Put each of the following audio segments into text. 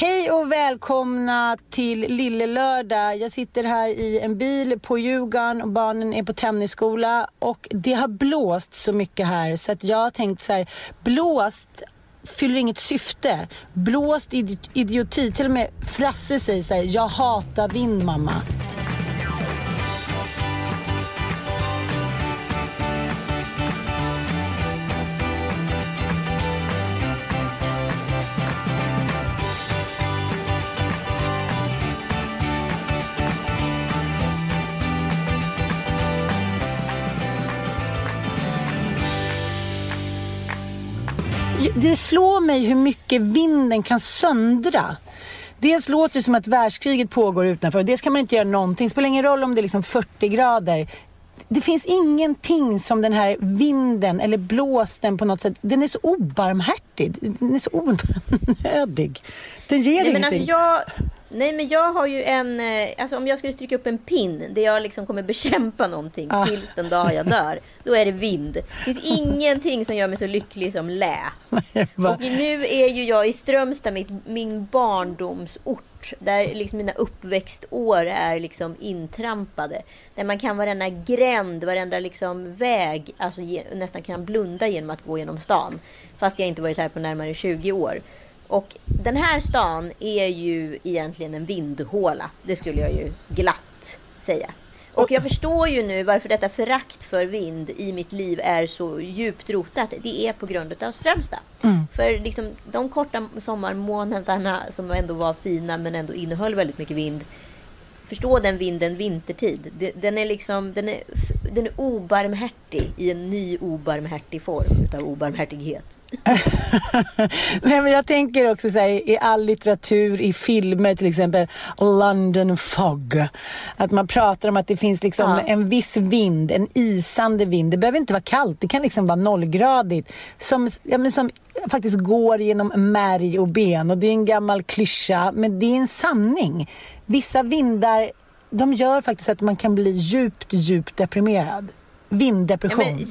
Hej och välkomna till Lille Lördag. Jag sitter här i en bil på Djurgården och barnen är på tennisskola och det har blåst så mycket här så att jag har tänkt så här, blåst fyller inget syfte. Blåst idioti. Till och med Frasse säger så här, jag hatar vind mamma. Det slår mig hur mycket vinden kan söndra. Dels låter det som att världskriget pågår utanför dels kan man inte göra någonting. Det spelar ingen roll om det är liksom 40 grader. Det finns ingenting som den här vinden eller blåsten på något sätt. Den är så obarmhärtig. Den är så onödig. Den ger Nej, men ingenting. alltså jag, nej men jag har ju en, eh, alltså om jag skulle stryka upp en pin där jag liksom kommer bekämpa någonting Ah. tills den dag jag dör. Då är det vind. Det finns ingenting som gör mig så lycklig som lä. Och nu är ju jag i Strömstad, mitt, min barndomsort. Där liksom mina uppväxtår är liksom intrampade. Där man kan varenda gränd, varenda liksom väg, alltså ge, nästan kan blunda genom att gå genom stan. Fast jag inte varit här på närmare 20 år. Och den här stan är ju egentligen en vindhåla. Det skulle jag ju glatt säga. Och jag förstår ju nu varför detta förakt för vind i mitt liv är så djupt rotat. Det är på grund av Strömstad. För liksom, de korta sommarmånaderna som ändå var fina men ändå innehöll väldigt mycket vind. Förstå den vinden vintertid. Den är liksom, den är, den är obarmhärtig i en ny obarmhärtig form utav obarmhärtighet. Nej, men jag tänker också så här, i all litteratur, i filmer till exempel, London Fog. Att man pratar om att det finns liksom Ja. en viss vind, en isande vind. Det behöver inte vara kallt, det kan liksom vara nollgradigt. Som, ja, men som faktiskt går genom märg och ben. Och det är en gammal klyscha, men det är en sanning. Vissa vindar, de gör faktiskt att man kan bli djupt, djupt deprimerad. Vinddepression. Ja, men,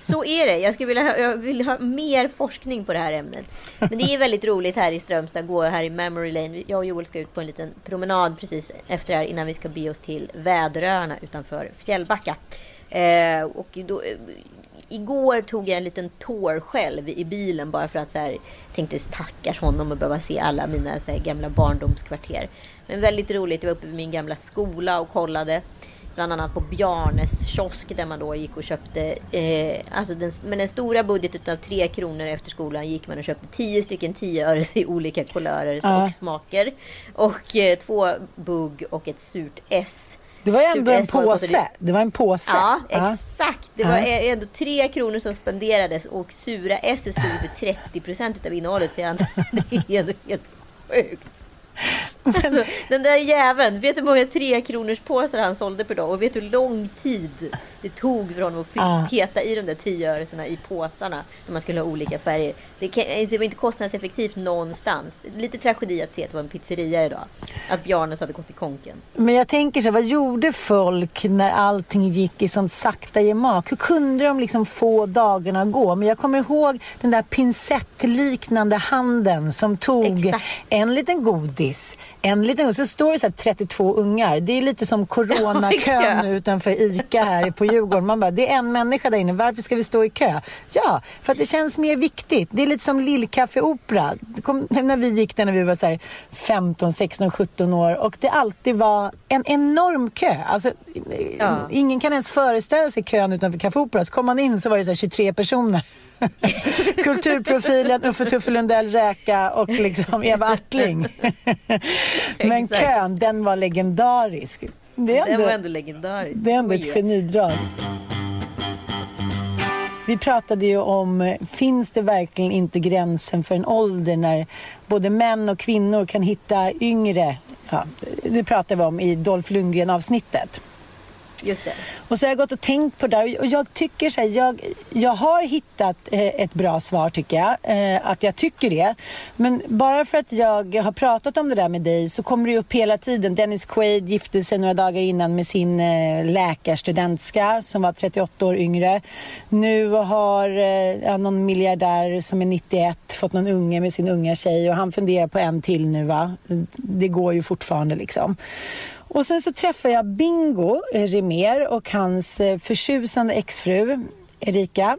så är det. Jag skulle vilja ha, jag vill ha mer forskning på det här ämnet. Men det är väldigt roligt här i Strömstad, gå här i Memory Lane. Jag och Joel ska ut på en liten promenad precis efter det här innan vi ska be oss till Väderöarna utanför Fjällbacka. Eh, och då, eh, igår tog jag en liten tår själv i bilen bara för att så här, tänkte stackars honom och behöva se alla mina så här, gamla barndomskvarter. Men väldigt roligt. Jag var uppe vid min gamla skola och kollade. Bland annat på Bjarnes kiosk där man då gick och köpte, eh, alltså den, med den stora budgeten av tre kronor efter skolan gick man och köpte tio stycken 10 öre i olika kulörer och smaker. Och eh, två bugg och ett surt S. det var ändå en påse. Det var en påse. Ja, exakt. Det var ändå tre kronor som spenderades och sura S stod för 30 procent av innehållet. Så det är ändå helt sjukt. Alltså, den där jäveln, vet du hur många tre kronors påsar han sålde per dag? Och vet du hur lång tid det tog för honom att Ja. peta i de där tio öresna i påsarna när man skulle ha olika färger? Det, kan, det var inte kostnadseffektivt någonstans. Lite tragedi att se att det var en pizzeria idag. Att Bjarnes hade gått i konken. Men jag tänker så här, vad gjorde folk när allting gick i sånt sakta gemak? Hur kunde de liksom få dagarna att gå? Men jag kommer ihåg den där pincettliknande handen som tog Exakt. en liten godis, en liten så står det så här 32 ungar. Det är lite som coronakön Ja. utanför ICA här på Djurgården. Man bara, det är en människa där inne, varför ska vi stå i kö? Ja, för att det känns mer viktigt. Det är lite som Lillkaffeopera. När vi gick där när vi var så här 15, 16, 17 år och det alltid var en enorm kö. Alltså, ja. Ingen kan ens föreställa sig kön utanför Café Opera. Så kom man in så var det så 23 personer. Kulturprofilen Uffe Tuffe Lundell Räka och liksom Eva Attling. Men kön, den var legendarisk. Det är ändå, den var ändå legendarisk. Det är ändå ett genidrag. Vi pratade ju om, finns det verkligen inte gränsen för en ålder när både män och kvinnor kan hitta yngre? Ja, det pratade vi om i Dolph Lundgren-avsnittet. Just det. Och så har jag gått och tänkt på det där och jag tycker så här, jag, jag har hittat eh, ett bra svar tycker jag. Eh, att jag tycker det. Men bara för att jag har pratat om det där med dig så kommer det upp hela tiden. Dennis Quaid gifte sig några dagar innan med sin eh, läkarstudentska som var 38 år yngre. Nu har ja, någon miljardär som är 91 fått någon unge med sin unga tjej och han funderar på en till nu va. Det går ju fortfarande liksom. Och sen så träffade jag Bingo eh, Rimér och hans eh, förtjusande exfru Erika.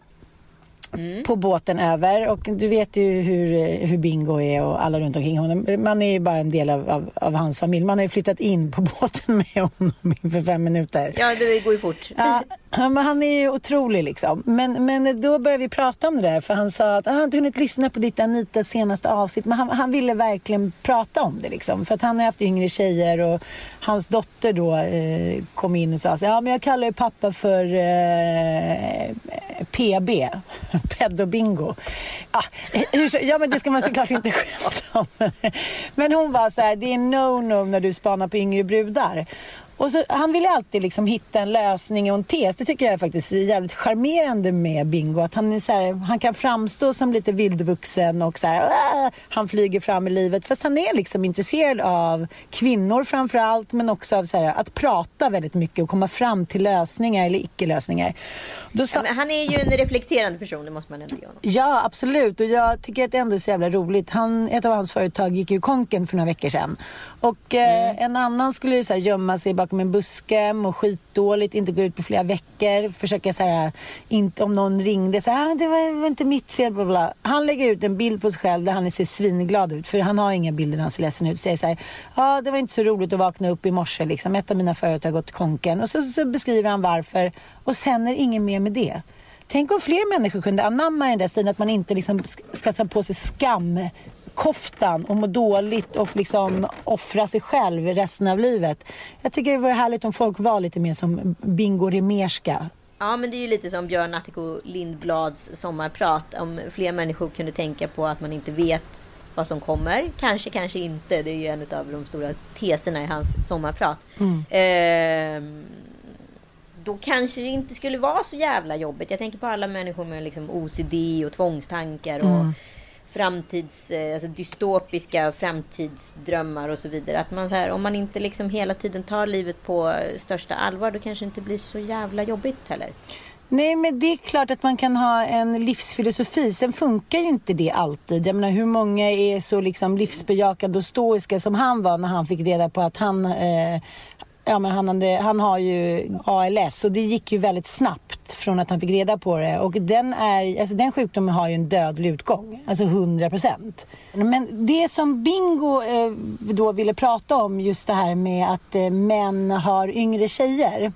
Mm. på båten över. Och du vet ju hur, hur Bingo är och alla runt omkring honom. Man är ju bara en del av, av, av, hans familj. Man har ju flyttat in på båten med honom inför fem minuter. Ja, det går ju fort. Ja, men han är ju otrolig liksom. Men, men då började vi prata om det där för han sa att ah, han inte hunnit lyssna på ditt Anita senaste avsnitt. Men han, han ville verkligen prata om det liksom. För att han har haft yngre tjejer och hans dotter då eh, kom in och sa att ja, men jag kallar ju pappa för eh, PB. Pedobingo. Ja, ja, men det ska man såklart inte skämta om. Men hon var så här, det är no-no när du spanar på yngre brudar. Och så, han vill alltid liksom hitta en lösning och en tes. Det tycker jag är faktiskt jävligt charmerande med Bingo. Att han, är så här, han kan framstå som lite vildvuxen och så här, äh, han flyger fram i livet. Fast han är liksom intresserad av kvinnor framför allt men också av så här, att prata väldigt mycket och komma fram till lösningar eller icke-lösningar. Sa... Han är ju en reflekterande person, det måste man ändå honom. Ja, absolut. Och jag tycker att det ändå är så jävla roligt. Han, ett av hans företag gick ju konken för några veckor sedan. Och eh, mm. en annan skulle ju så här, gömma sig bakom en buske, mår skitdåligt, inte gå ut på flera veckor. Försöka så här, inte, om någon ringde, så här, ah, det var, var inte mitt fel, bla, bla. Han lägger ut en bild på sig själv där han ser svinglad ut. För han har inga bilder när han ser ledsen ut. Säger så här, ja ah, det var inte så roligt att vakna upp i morse liksom. Ett av mina företag har gått konken. Och så, så beskriver han varför. Och sen är det ingen mer med det. Tänk om fler människor kunde anamma den där stilen att man inte liksom ska ta på sig skam koftan och må dåligt och liksom offra sig själv resten av livet. Jag tycker det vore härligt om folk var lite mer som Bingo Rimerska. Ja, men det är ju lite som Björn Attiko Lindblads sommarprat. Om fler människor kunde tänka på att man inte vet vad som kommer. Kanske, kanske inte. Det är ju en av de stora teserna i hans sommarprat. Mm. Eh, då kanske det inte skulle vara så jävla jobbigt. Jag tänker på alla människor med liksom OCD och tvångstankar och mm framtids, eh, alltså dystopiska framtidsdrömmar och så vidare. Att man så här, om man inte liksom hela tiden tar livet på största allvar då kanske det inte blir så jävla jobbigt heller. Nej, men det är klart att man kan ha en livsfilosofi. Sen funkar ju inte det alltid. Jag menar, hur många är så liksom livsbejakande och stoiska som han var när han fick reda på att han eh, Ja, men han, hade, han har ju ALS och det gick ju väldigt snabbt från att han fick reda på det. Och den, är, alltså den sjukdomen har ju en dödlig utgång, alltså 100 procent. Men det som Bingo eh, då ville prata om, just det här med att eh, män har yngre tjejer.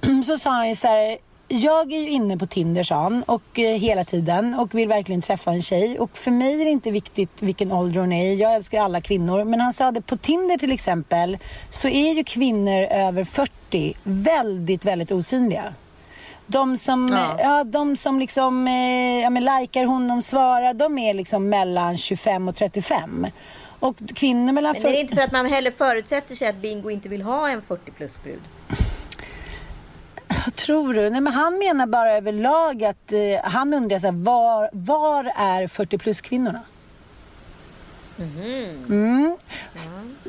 Så sa han ju så här, jag är ju inne på Tinder sa han, och eh, hela tiden och vill verkligen träffa en tjej. Och för mig är det inte viktigt vilken ålder hon är Jag älskar alla kvinnor. Men han sa att på Tinder till exempel så är ju kvinnor över 40 väldigt, väldigt osynliga. De som, ja. ja de som liksom, eh, ja, men likar honom, svarar, de är liksom mellan 25 och 35. Och kvinnor mellan 40... Men är det inte för att man heller förutsätter sig att Bingo inte vill ha en 40 plus brud? Vad tror du? Nej, men han menar bara överlag att eh, han undrar så här, var, var är 40 plus kvinnorna? Mm.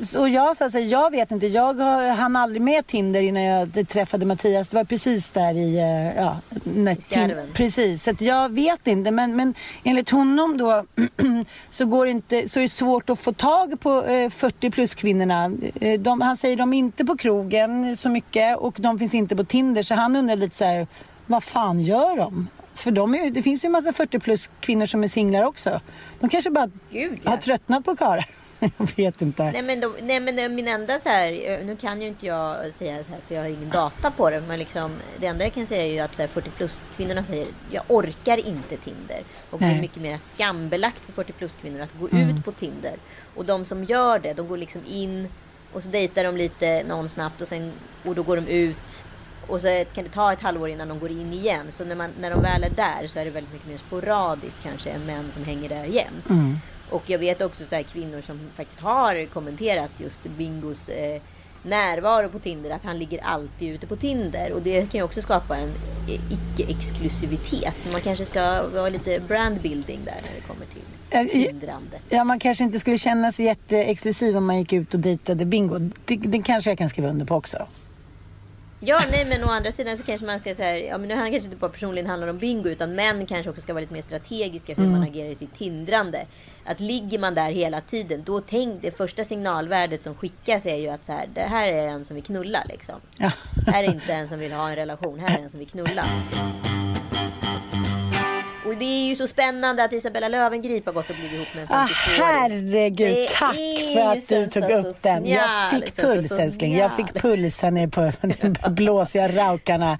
Så jag så här, jag vet inte, jag hann aldrig med Tinder innan jag träffade Mattias. Det var precis där i, eh, ja, när skarven. Precis, så jag vet inte. Men, men enligt honom då så, går det inte, så är det svårt att få tag på eh, 40 plus kvinnorna. Eh, De, han säger de är inte på krogen så mycket och de finns inte på Tinder. Så han undrar lite så här, vad fan gör de? För de är, det finns ju en massa 40 plus kvinnor som är singlar också. De kanske bara Gud, ja. har tröttnat på karlar. jag vet inte. Nej men, de, nej men eh, min enda så här, eh, nu kan ju inte jag säga så här för jag har ingen data på det. Men liksom, det enda jag kan säga är ju att så här, 40 plus kvinnorna säger jag orkar inte Tinder. Och det Nej. är mycket mer skambelagt för 40 plus kvinnor att gå Mm. ut på Tinder. Och de som gör det, de går liksom in och så dejtar de lite någon snabbt och sen och då går de ut. Och så kan det ta ett halvår innan de går in igen. Så när, man, när de väl är där så är det väldigt mycket mer sporadiskt kanske än män som hänger där jämt. Mm. Och jag vet också så här kvinnor som faktiskt har kommenterat just Bingos eh, närvaro på Tinder. Att han ligger alltid ute på Tinder. Och det kan ju också skapa en eh, icke-exklusivitet. Så man kanske ska vara lite brandbuilding där när det kommer till tindrande. Ja, man kanske inte skulle känna sig jätteexklusiv om man gick ut och dejtade Bingo. Det, det kanske jag kan skriva under på också. Ja, nej men å andra sidan så kanske man ska säga, ja men nu handlar kanske inte bara personligen handlar om bingo utan män kanske också ska vara lite mer strategiska hur man agerar i sitt tindrande. Att ligger man där hela tiden, då tänk det första signalvärdet som skickas är ju att så här, det här är en som vill knulla liksom. Ja. Här är inte en som vill ha en relation, här är en som vill knulla. Och det är ju så spännande att Isabella Löwengrip har gått och blivit ihop med en Ah, 52-åring. herregud, tack för att du tog upp den. Jag fick puls älskling. Jag fick puls här nere på de blåsiga raukarna.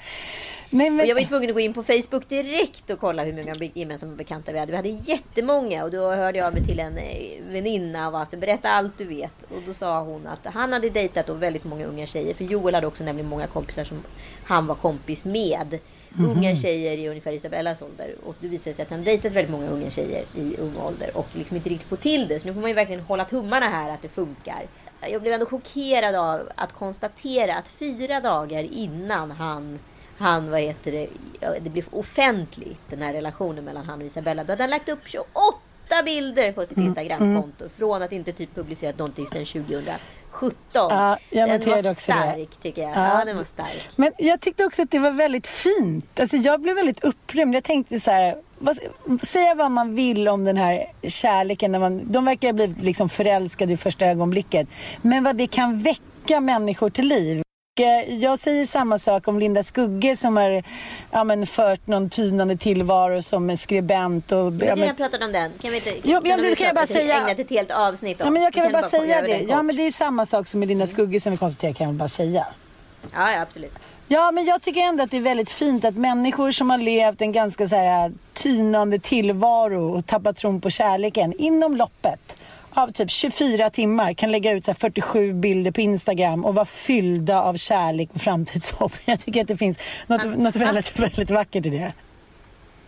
Nej, men... Och jag var ju tvungen att gå in på Facebook direkt och kolla hur många gemensamma bekanta vi hade. Vi hade jättemånga och då hörde jag av mig till en eh, väninna och så berätta allt du vet. Och då sa hon att han hade dejtat då väldigt många unga tjejer. För Joel hade också nämligen många kompisar som han var kompis med. Unga tjejer i ungefär Isabellas ålder. Och det visade sig att han dejtat väldigt många unga tjejer i ung ålder. Och liksom inte riktigt få till det. Så nu får man ju verkligen hålla tummarna här att det funkar. Jag blev ändå chockerad av att konstatera att fyra dagar innan han han, vad heter det, det blev offentligt den här relationen mellan han och Isabella. Då hade han lagt upp 28 bilder på sitt Instagramkonto. Från att inte typ publicerat någonting sedan 2017. Ja, jag den var också det. stark tycker jag. Ja. Ja, den var stark. Men jag tyckte också att det var väldigt fint. Alltså jag blev väldigt upprymd. Jag tänkte så här, vad, säga vad man vill om den här kärleken. När man, de verkar ha blivit liksom förälskade i första ögonblicket. Men vad det kan väcka människor till liv. Eh, Jag säger samma sak om Linda Skugge som har ja, men, fört någon tynande tillvaro som skribent. Och, Vi ja, har men, redan pratat om den. Kan vi inte... Jo, ja, har det vi kan jag bara säga. Ägnat ett helt avsnitt om. ja, men jag kan Vi väl bara säga det. Ja, men det är samma sak som med Linda Skugge som vi konstaterar kan jag väl bara säga. ja, ja, absolut. Ja, men jag tycker ändå att det är väldigt fint att människor som har levt en ganska så här tynande tillvaro och tappat tron på kärleken inom loppet av typ 24 timmar kan lägga ut så här 47 bilder på Instagram och vara fyllda av kärlek och framtidshopp. Jag tycker att det finns något, något väldigt, väldigt vackert i det.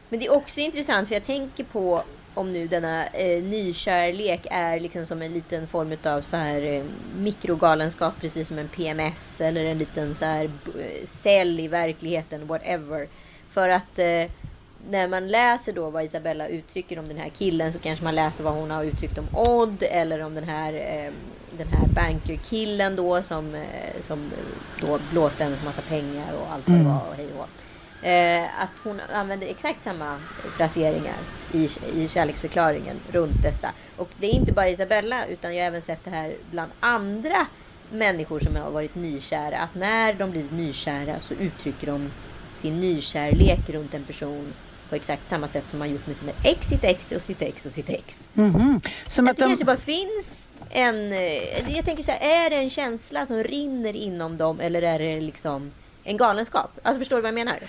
Men det är också intressant för jag tänker på om nu denna eh, nykärlek är liksom som en liten form av så här eh, mikrogalenskap precis som en PMS eller en liten så här b- cell i verkligheten, whatever. För att eh, när man läser då vad Isabella uttrycker om den här killen så kanske man läser vad hon har uttryckt om Odd eller om den här, eh, den här bankerkillen då som, eh, som då blåste hennes massa pengar och allt vad det var och hej och. Eh, att hon använder exakt samma fraseringar i, i kärleksförklaringen runt dessa. Och det är inte bara Isabella utan jag har även sett det här bland andra människor som har varit nykära. Att när de blir nykära så uttrycker de sin nykärlek runt en person på exakt samma sätt som man gjort med sina ex, sitt ex och sitt ex och sitt ex. Mhm. Som Att att det de... kanske bara finns en... eh, Jag tänker så här, är det en känsla som rinner inom dem eller är det liksom en galenskap? Alltså förstår du vad jag menar?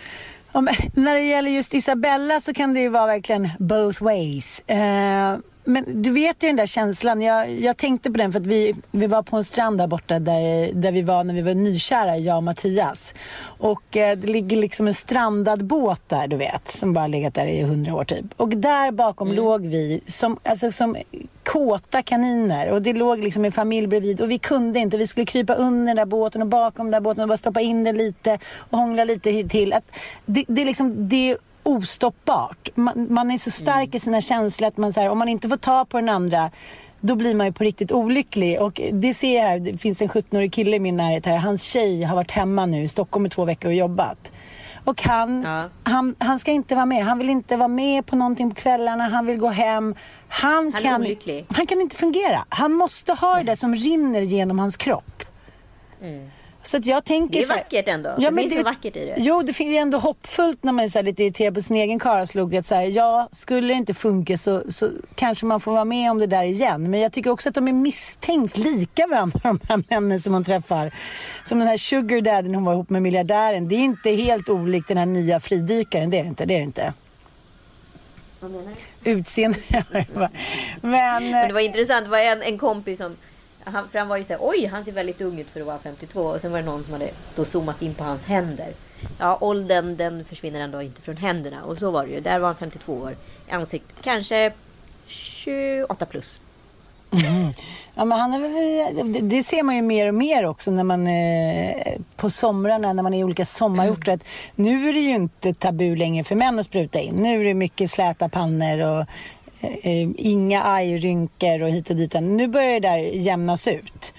Om, när det gäller just Isabella så kan det ju vara verkligen both ways. Eh, men du vet ju den där känslan. Jag, jag tänkte på den för att vi, vi var på en strand där borta där, där vi var när vi var nykära, jag och Mattias. Och eh, det ligger liksom en strandad båt där, du vet, som bara legat där i hundra år typ. Och där bakom låg vi som, alltså, som kåta kaniner och det låg liksom en familj bredvid och vi kunde inte. Vi skulle krypa under den där båten och bakom den där båten och bara stoppa in den lite och hångla lite till. Att det, det, är liksom, det ostoppbart. Man, man är så stark mm. i sina känslor att man så här, om man inte får ta på den andra då blir man ju på riktigt olycklig. Och det ser jag här, det finns en 17-årig kille i min närhet här. Hans tjej har varit hemma nu i Stockholm i två veckor och jobbat. Och han, ja. han, han ska inte vara med. Han vill inte vara med på någonting på kvällarna. Han vill gå hem. Han, han kan, han kan inte fungera. Han måste ha det där som rinner genom hans kropp. Mm. Så att jag tänker det är vackert ändå. Ja, det finns det, vackert i det. Jo, det finns ändå hoppfullt när man är så lite irriterad på sin egen karlslog. Att så här, ja, skulle det inte funka så, så kanske man får vara med om det där igen. Men jag tycker också att de är misstänkt lika varandra, de här männen som hon träffar. Som den här sugar daddyn hon var ihop med miljardären. Det är inte helt olikt den här nya fridykaren. Det är det inte. Det är det inte. Vad menar du? Utseende. men, men det var intressant. Det var en, en kompis som han, för han var ju såhär, oj han ser väldigt ung ut för att vara 52. Och sen var det någon som hade då zoomat in på hans händer. Ja, åldern den försvinner ändå inte från händerna. Och så var det ju. Där var han 52 år i ansiktet. Kanske 28 plus. Mm. Ja, men han är väl, det ser man ju mer och mer också när man eh, på somrarna när man är i olika sommarorter. Mm. Nu är det ju inte tabu längre för män att spruta in. Nu är det mycket släta pannor och inga ajrynkor och hit och dit. Nu börjar det där jämnas ut.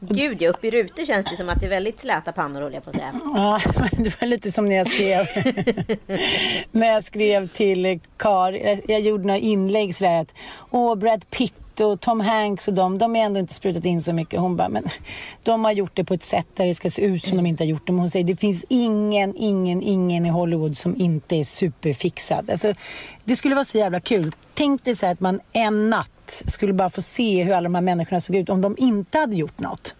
Gud ja, uppe i rutor känns det som att det är väldigt släta pannor håller jag på att säga. Ja, det var lite som när jag skrev, när jag skrev till Kar, jag, jag gjorde några inlägg sådär att Åh, Brad Pitt och Tom Hanks och de, de har ändå inte sprutat in så mycket. Hon bara, men de har gjort det på ett sätt där det ska se ut som de inte har gjort det. Men hon säger, det finns ingen, ingen, ingen i Hollywood som inte är superfixad. Alltså, det skulle vara så jävla kul. Tänk dig så att man en natt skulle bara få se hur alla de här människorna såg ut om de inte hade gjort något.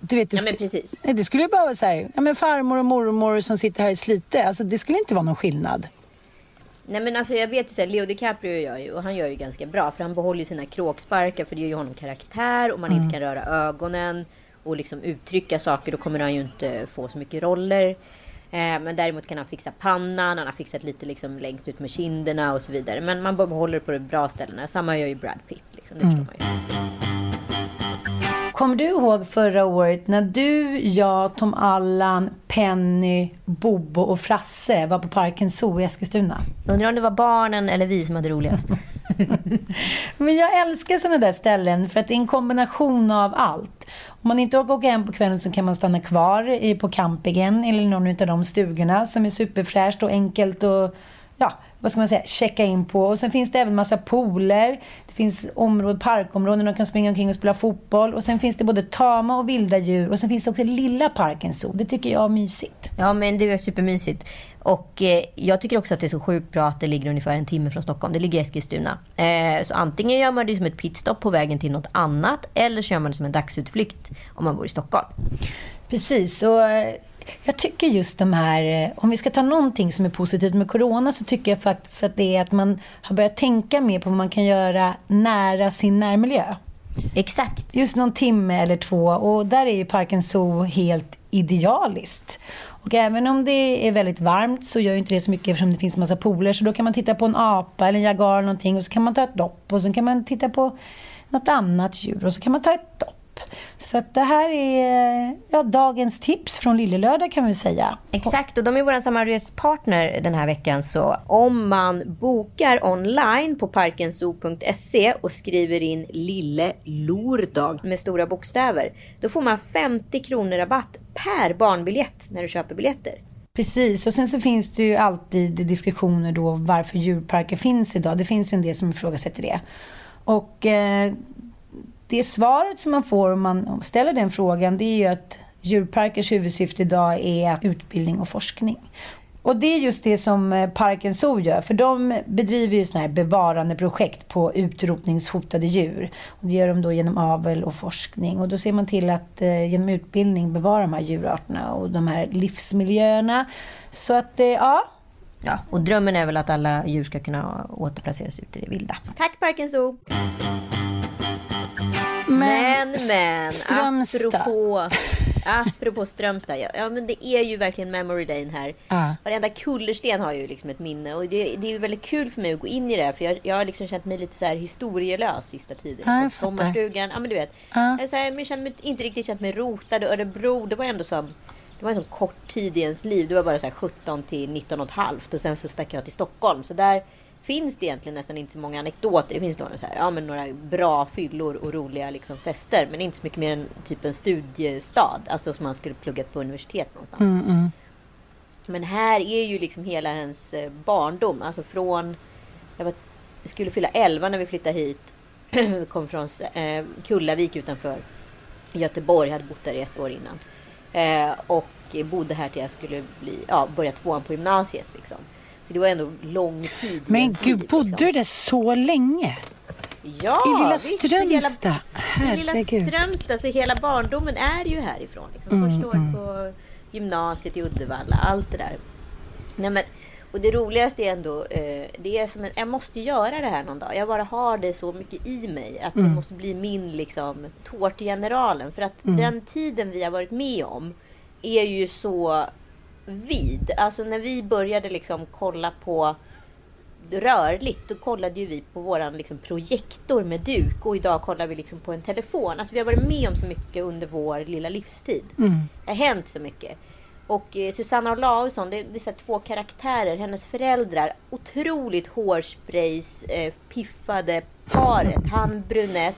Du vet, det, ja, men precis. det skulle bara vara så här, ja, men farmor och mormor som sitter här i Slite. Alltså, det skulle inte vara någon skillnad. Nej men alltså jag vet ju såhär, Leo DiCaprio gör ju, och han gör ju ganska bra. För han behåller ju sina kråksparkar för det ger ju honom karaktär. och man mm. inte kan röra ögonen och liksom uttrycka saker. Då kommer han ju inte få så mycket roller. Eh, men däremot kan han fixa pannan, han har fixat lite liksom längst ut med kinderna och så vidare. Men man behåller på de bra ställena. Samma gör ju Brad Pitt. Liksom, det mm. man ju. Kommer du ihåg förra året när du, jag, Tom Allan, Penny, Bobo och Frasse var på Parken Zoo i Eskilstuna? Undrar om det var barnen eller vi som hade roligast. Men jag älskar sådana där ställen för att det är en kombination av allt. Om man inte orkar åka hem på kvällen så kan man stanna kvar på campingen eller någon av de stugorna som är superfräscht och enkelt och ja, vad ska man säga, checka in på. Och sen finns det även massa pooler. Det finns områden, parkområden där de kan springa omkring och spela fotboll. Och sen finns det både tama och vilda djur. Och sen finns det också lilla parken zoo. Det tycker jag är mysigt. Ja, men det är supermysigt. Och eh, jag tycker också att det är så sjukt bra att det ligger ungefär en timme från Stockholm. Det ligger i Eskilstuna. Eh, så antingen gör man det som ett pitstop på vägen till något annat. Eller så gör man det som en dagsutflykt om man bor i Stockholm. Precis. Och jag tycker just de här, eh, om vi ska ta någonting som är positivt med Corona så tycker jag faktiskt att det är att man har börjat tänka mer på vad man kan göra nära sin närmiljö. Exakt. Just någon timme eller två och där är ju Parken Zoo helt idealiskt. Och även om det är väldigt varmt så gör inte det så mycket eftersom det finns en massa pooler. Så då kan man titta på en apa eller en jagar eller någonting och så kan man ta ett dopp och sen kan man titta på något annat djur och så kan man ta ett dopp. Så att det här är ja, dagens tips från Lillelördag kan vi säga. Exakt, och de är vår samarbetspartner den här veckan. Så om man bokar online på parkenso.se och skriver in Lille Lordag med stora bokstäver. Då får man 50 kronor rabatt per barnbiljett när du köper biljetter. Precis, och sen så finns det ju alltid diskussioner då varför djurparker finns idag. Det finns ju en del som ifrågasätter det. Och eh, det svaret som man får om man ställer den frågan det är ju att djurparkers huvudsyfte idag är utbildning och forskning. Och det är just det som eh, Parken Zoo gör. För de bedriver ju sådana här bevarandeprojekt på utrotningshotade djur. Och det gör de då genom avel och forskning. Och då ser man till att eh, genom utbildning bevara de här djurarterna och de här livsmiljöerna. Så att, eh, ja. Ja, och drömmen är väl att alla djur ska kunna återplaceras ute i det vilda. Tack Parken Zoo! Men, men, Strömstad. Apropå, apropå Strömstad. Ja, ja, men det är ju verkligen memory day här. Ja. Varenda kullersten har ju liksom ett minne. Och det, det är väldigt kul för mig att gå in i det. För jag, jag har liksom känt mig lite så här historielös sista tiden. Ja, Sommarstugan, ja men du vet. Ja. Jag, så här, jag känner mig, inte riktigt känt mig rotad. Och Örebro, det var ändå så det var en sån kort tid i ens liv. Det var bara så här 17 till 19 och ett halvt och sen så stack jag till Stockholm. Så där finns det egentligen nästan inte så många anekdoter. Det finns några, så här, ja, men några bra fyllor och roliga liksom, fester. Men inte så mycket mer än typ en studiestad. Alltså som man skulle pluggat på universitet någonstans. Mm, mm. Men här är ju liksom hela hennes eh, barndom. Alltså från... Jag, var, jag skulle fylla 11 när vi flyttade hit. Kom från eh, Kullavik utanför Göteborg. Jag hade bott där i ett år innan. Eh, och bodde här till jag skulle bli, ja, börja tvåan på gymnasiet. Liksom. Det var ändå lång tid. Men gud, liv, bodde liksom. du där så länge? Ja, I lilla visst, Strömstad? Hela, I lilla. Strömstad, så hela barndomen är ju härifrån. Liksom. Mm, Första året på gymnasiet i Uddevalla, allt det där. Nej, men, och det roligaste är ändå, eh, det är som en, jag måste göra det här någon dag. Jag bara har det så mycket i mig att Mm. det måste bli min liksom, tårtgeneralen. För att den tiden vi har varit med om är ju så vid. Alltså när vi började liksom kolla på rörligt, då kollade ju vi på våran liksom projektor med duk och idag kollar vi liksom på en telefon. Alltså vi har varit med om så mycket under vår lilla livstid. Mm. Det har hänt så mycket. Och eh, Susanna Olausson, det, det är så två karaktärer. Hennes föräldrar, otroligt hårsprays eh, piffade paret. Han brunett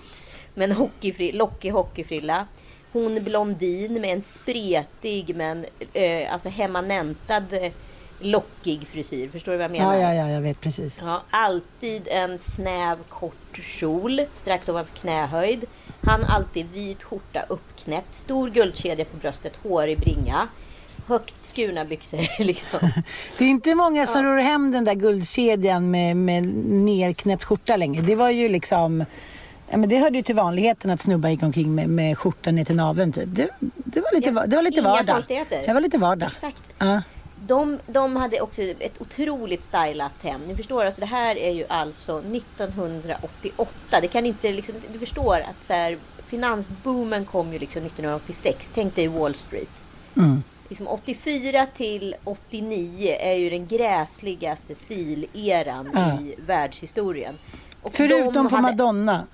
med en hockeyfri, lockig hockeyfrilla. Hon blondin med en spretig men eh, alltså hemmanentad eh, lockig frisyr. Förstår du vad jag menar? Ja, ja, ja, jag vet precis. Ja, alltid en snäv kort kjol strax ovanför knähöjd. Han alltid vit skjorta uppknäppt, stor guldkedja på bröstet, hårig bringa. Högt skurna byxor liksom. Det är inte många som rör hem den där guldkedjan med, med nerknäppt skjorta längre. Det var ju liksom... Ja, men det hörde ju till vanligheten att snubbar gick omkring med, med skjortan ner till naveln. Typ. Det, det var lite, Ja, det var lite inga vardag. konstigheter. Det var lite vardag. Exakt. Ja. De, de hade också ett otroligt stylat hem. Ni förstår, alltså det här är ju alltså 1988. Det kan inte liksom, du förstår att så här, finansboomen kom ju liksom 1986. Tänk dig Wall Street. Mm. Liksom 84 till 89 är ju den gräsligaste stileran Ja. i världshistorien. Och Förutom på hade- Madonna.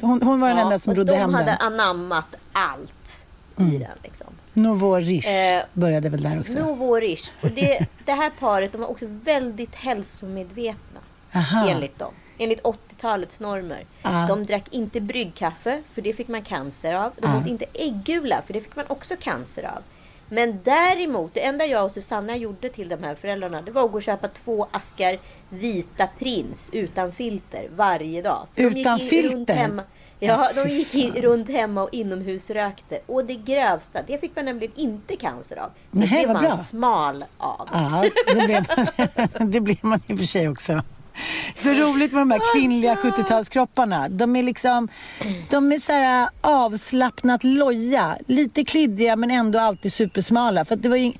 Hon, hon var den Ja, enda som rodde de hem hade den. anammat allt i Mm. den. Liksom. Nouveau Riche Eh, började väl där också. Nouveau Riche. Och det, det här paret de var också väldigt hälsomedvetna. Aha. Enligt dem. Enligt 80-talets normer. Ja. De drack inte bryggkaffe, för det fick man cancer av. De Ja. åt inte äggula, för det fick man också cancer av. Men däremot, det enda jag och Susanna gjorde till de här föräldrarna, det var att gå och köpa två askar vita prins utan filter varje dag. Utan filter? Hemma. Ja, de gick in, runt hemma och inomhusrökte. Och det grövsta, det fick man nämligen inte cancer av. Det Nej, blev man bra. smal av. Ja, det blev, man, det blev man i och för sig också. Så roligt med de här kvinnliga 70-talskropparna. De är liksom, de är så här avslappnat loja. Lite kliddiga men ändå alltid supersmala. För att det var ju,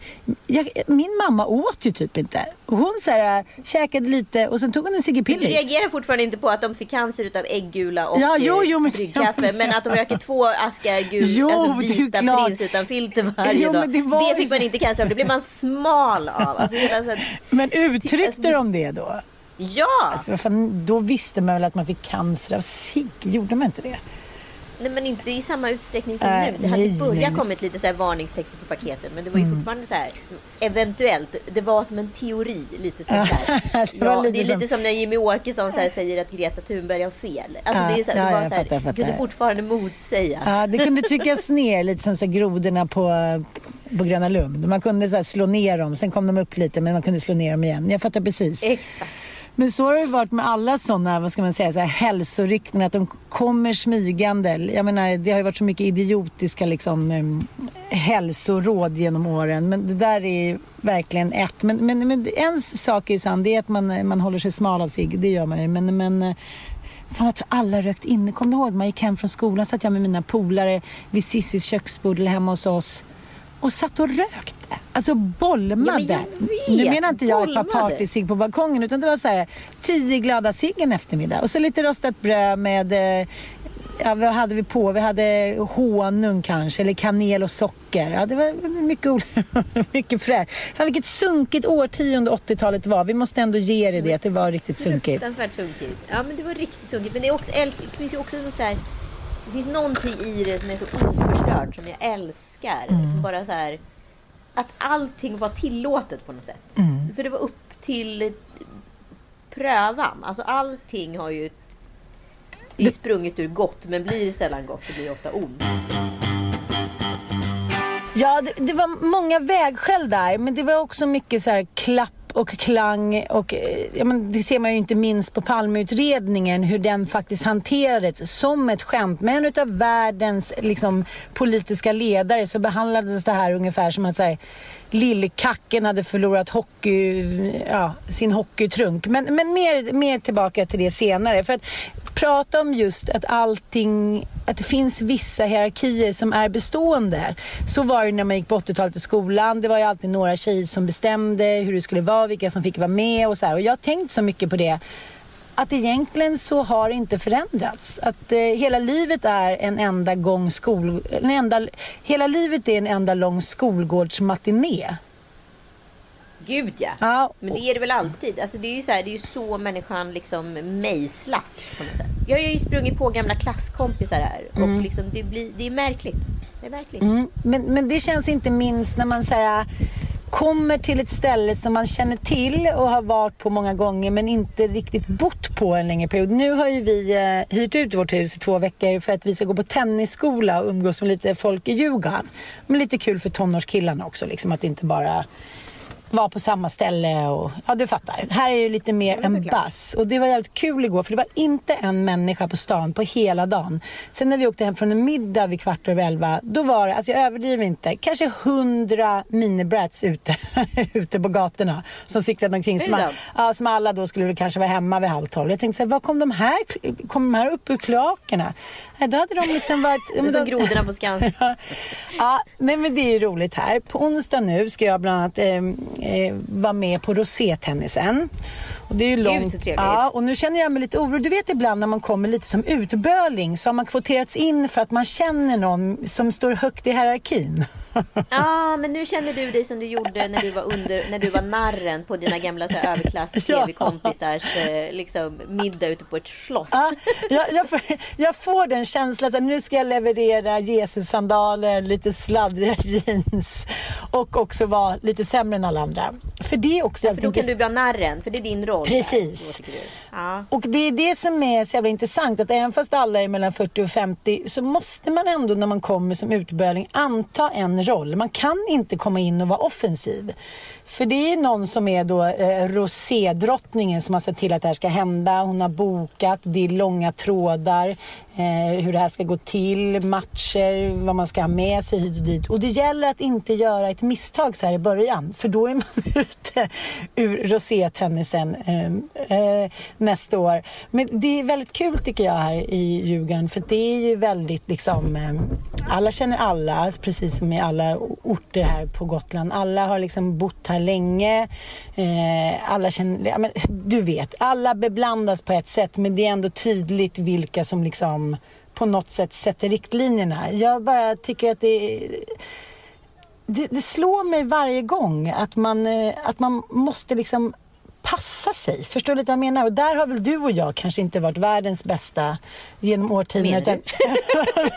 jag, min mamma åt ju typ inte. Hon så här, käkade lite och sen tog hon en Sigge Du Pillis. reagerar fortfarande inte på att de fick cancer utav äggula och Ja, jo, jo, men- eh, bryggkaffe. Men att de röker två askar gul, Jo, alltså det vita prins utan filter varje Jo, dag. det ju fick man inte cancer av. Det blev man smal av. Alltså, hela, så här, Men uttryckte Alltså, de det då? Ja! Alltså, fan, då visste man väl att man fick cancer av cigg? Gjorde man inte det? Nej, men inte i samma utsträckning som Nej, nu. Det hade nej, börjat nej. Mm. kommit lite så här varningstexter på paketen. Men det var ju fortfarande så här, eventuellt. Det var som en teori, lite sånt där. Det ja, lite det är som- lite som när Jimmy Åkesson så här säger att Greta Thunberg har fel. Alltså, Ja, det är så här, ja, det var jag så här, fattar, jag fattar. kunde fortfarande motsägas. Ja, det kunde tryckas ner lite som så här grodorna på, på Gröna Lund. Man kunde så här slå ner dem, sen kom de upp lite men man kunde slå ner dem igen. Jag fattar precis. Exakt. Men så har det varit med alla sådana, vad ska man säga, så här hälsoriktningar, att de kommer smygande. Jag menar, det har ju varit så mycket idiotiska liksom, um, hälsoråd genom åren. Men det där är verkligen ett. Men, men, men en sak är ju sann, det är att man, man håller sig smal av sig. Det gör man ju. Men, men eh, Fan att alla rökt inne. Kommer du ihåg man gick hem från skolan satt jag med mina polare vid Sissis köksbord eller hemma hos oss och satt och rökte. Alltså bolmade. Ja, men nu menar inte jag ett par partysig på balkongen utan det var så här tio glada cigg en eftermiddag och så lite rostat bröd med eh, Ja, vad hade vi på? Vi hade honung kanske, eller kanel och socker. Ja, det var mycket, mycket fräscht. Fan, vilket sunkigt årtionde 80-talet var. Vi måste ändå ge det det, att det var riktigt sunkigt. Fruktansvärt sunkigt. Ja, men det var riktigt sunkigt. Men det, är också, det finns ju också något så här... Det finns någonting i det som är så oförstört som jag älskar. Mm. Som bara så här... att allting var tillåtet på något sätt. Mm. För det var upp till prövan. Alltså allting har ju det är sprunget ur gott, men blir sällan gott. Det blir ofta ont. Ja, det, det, var många vägskäl där, men det var också mycket så här klapp och klang och eh, ja, men det ser man ju inte minst på Palmeutredningen hur den faktiskt hanterades som ett skämt. Men utav världens liksom, politiska ledare så behandlades det här ungefär som att så här, Lillkacken hade förlorat hockey, ja, sin hockeytrunk. Men, men mer, mer tillbaka till det senare. För att prata om just att allting, att det finns vissa hierarkier som är bestående. Så var det när man gick på 80-talet i skolan. Det var ju alltid några tjejer som bestämde hur det skulle vara, vilka som fick vara med och så här. Och jag har tänkt så mycket på det att egentligen så har det inte förändrats. Att eh, hela livet är en enda gång skol... En enda, hela livet är en enda lång skolgårdsmatiné. Gud ja. ja. Men det är det väl alltid. Alltså, det, är ju så här, det är ju så människan liksom mejslas. Jag har ju sprungit på gamla klasskompisar här. Mm. Och liksom, det, blir, det är märkligt. Det är märkligt. Mm. Men, men det känns inte minst när man säger kommer till ett ställe som man känner till och har varit på många gånger men inte riktigt bott på en längre period. Nu har ju vi eh, hyrt ut vårt hus i två veckor för att vi ska gå på tennisskola och umgås med lite folk i Djurgården. Men lite kul för tonårskillarna också, liksom att inte bara var på samma ställe och ja du fattar. Här är det lite mer en bass och det var jävligt kul igår för det var inte en människa på stan på hela dagen. Sen när vi åkte hem från en middag vid kvart över elva då var det, alltså jag överdriver inte, kanske hundra minibrats ute, ute på gatorna som cyklade omkring som, all, ja, som alla då skulle kanske vara hemma vid halv tolv. Jag tänkte så här, var kom de här, kom de här upp ur kloakerna? då hade de liksom varit... Det är som grodorna på Skansen. ja, nej men det är roligt här. På onsdag nu ska jag bland annat eh, eh, var med på rosétennisen. Och det är ju långt. Gud, ja, och nu känner jag mig lite orolig. Du vet ibland när man kommer lite som utböling så har man kvoterats in för att man känner någon som står högt i hierarkin. Ja, men nu känner du dig som du gjorde när du var, under, när du var narren på dina gamla överklass-tv-kompisars eh, liksom, middag ute på ett slott. Ja, jag, jag, får, jag får den känslan att nu ska jag leverera Jesus-sandaler, lite sladdriga jeans och också vara lite sämre än alla andra. För det är också ja, för då kan du bli narren, för det är din roll. Precis. Ja. Och det är det som är så jävla intressant, att även fast alla är mellan 40 och 50 så måste man ändå när man kommer som utböling anta en roll. Man kan inte komma in och vara offensiv. För det är någon som är då eh, rosédrottningen som har sett till att det här ska hända. Hon har bokat, det är långa trådar, eh, hur det här ska gå till, matcher, vad man ska ha med sig hit och dit. Och det gäller att inte göra ett misstag så här i början. För då är man ute ur rosétennisen eh, eh, nästa år. Men det är väldigt kul tycker jag här i Djurgården. För det är ju väldigt liksom, eh, alla känner alla, precis som i alla orter här på Gotland. Alla har liksom bott här länge. Eh, alla känner, ja, men, du vet, alla beblandas på ett sätt men det är ändå tydligt vilka som liksom på något sätt sätter riktlinjerna. Jag bara tycker att det det, det slår mig varje gång att man, eh, att man måste liksom passa sig. Förstår du vad jag menar? Och där har väl du och jag kanske inte varit världens bästa genom årtionden. Menar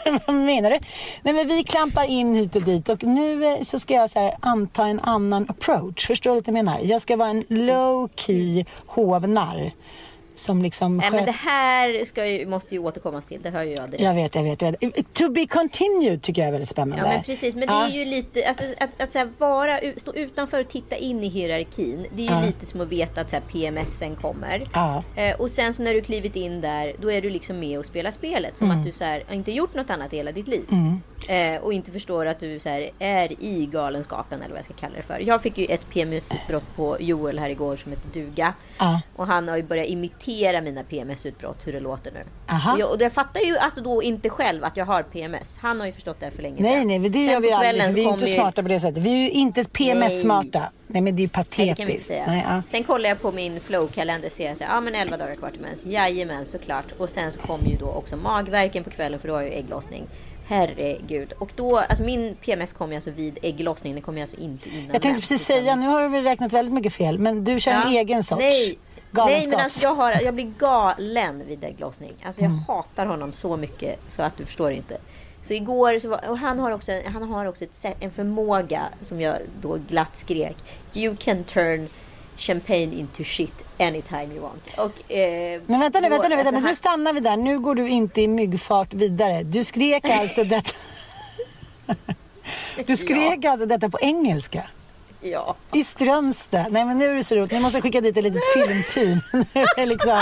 du? vad menar du? Nej, men vi klampar in hit och dit och nu eh, så ska jag så här, anta en annan approach. Förstår du vad jag menar? Jag ska vara en low key hovnarr som liksom... Nej, men det här ska ju, måste ju återkommas till. Det hör ju jag direkt. Jag vet, jag vet, jag vet. To be continued tycker jag är väldigt spännande. Ja, men precis. Men det är ju lite, alltså, att, att, att vara, stå utanför och titta in i hierarkin. Det är ju ja. lite som att veta att så här, PMSen kommer. Ja. Eh, och sen så när du klivit in där, då är du liksom med och spelar spelet. Som mm. att du så här, inte gjort något annat i hela ditt liv. Mm. Eh, och inte förstår att du så här, är i galenskapen eller vad jag ska kalla det för. Jag fick ju ett PMS-utbrott på Joel här igår som heter Duga. Ja. Och han har ju börjat imitera mina PMS-utbrott, hur det låter nu. Aha. Och jag, och jag fattar ju alltså då inte själv att jag har PMS. Han har ju förstått det för länge sedan. Nej, nej, det gör vi aldrig. Vi är inte ju... smarta på det sättet. Vi är ju inte PMS-smarta. Nej, men det är ju patetiskt. Nej, nej, ja. Sen kollar jag på min flow-kalender och ser att ja, men 11 dagar kvar till mens. Jajamän, såklart. Och sen så kommer ju då också magverken på kvällen för då har jag ju ägglossning. Herregud. Och då, alltså min PMS kommer alltså vid ägglossning. Det kommer alltså inte innan. Jag tänkte precis säga, nu har väl räknat väldigt mycket fel. Men du kör ja. en egen sorts. Nej, Nej men alltså jag, har, jag blir galen vid ägglossning. Alltså jag mm. hatar honom så mycket så att du förstår inte. Så igår, så var, och han har också, han har också ett, en förmåga som jag då glatt skrek. You can turn champagne into shit anytime you want. Och, eh, Men vänta nu, vänta nu, vänta alltså nu. Nu han- stannar vi där. Nu går du inte i myggfart vidare. Du skrek alltså detta... Du skrek alltså detta på engelska? Ja. I Strömstad. Nej men nu är det så roligt. Ni måste skicka dit ett litet filmteam. Nu är liksom...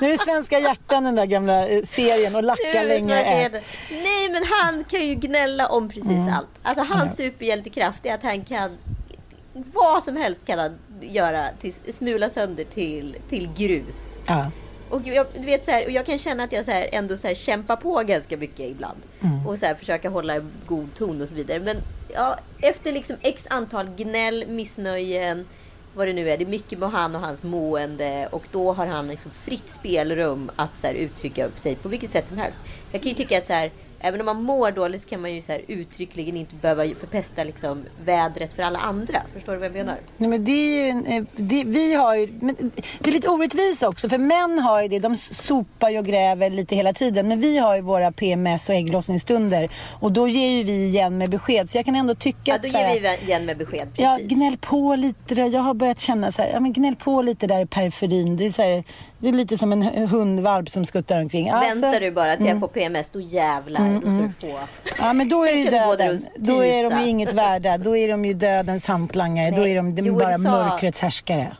Nu är det Svenska hjärtan den där gamla eh, serien och lacka Nu länge är. Nej, men han kan ju gnälla om precis Mm. allt. Alltså hans superhjältekraft är att han kan vad som helst kan han göra, till, smula sönder till, till grus. Ja. Och jag, du vet, så här, och jag kan känna att jag så här, ändå så här, kämpar på ganska mycket ibland. Mm. Och så här, försöka hålla en god ton och så vidare. Men ja, efter liksom x antal gnäll, missnöjen, vad det nu är. Det är mycket med han och hans mående. Och då har han liksom fritt spelrum att så här, uttrycka sig på vilket sätt som helst. Jag kan ju tycka att så här, även om man mår dåligt kan man ju så här, uttryckligen inte behöva förpesta liksom, vädret för alla andra. Förstår du vad jag menar? Nej, men det är ju, en- eh, det, vi har ju, men det är lite orättvist också för män har ju det, de sopar ju och gräver lite hela tiden men vi har ju våra PMS och ägglossningsstunder och då ger ju vi igen med besked så jag kan ändå tycka Ja, att då så här- ger vi igen med besked. Precis. Ja, gnäll på lite då. Jag har börjat känna så här, ja men gnäll på lite där i periferin. Det är, så här, det är lite som en hu- hundvalp som skuttar omkring. Alltså, Väntar du bara till jag får PMS, då jävlar. Då ska du få. Ja men då är det döden. Då är de ju inget värda. Då är de ju dödens hantlangare. Då är de, de bara sa- mörkrets härskare.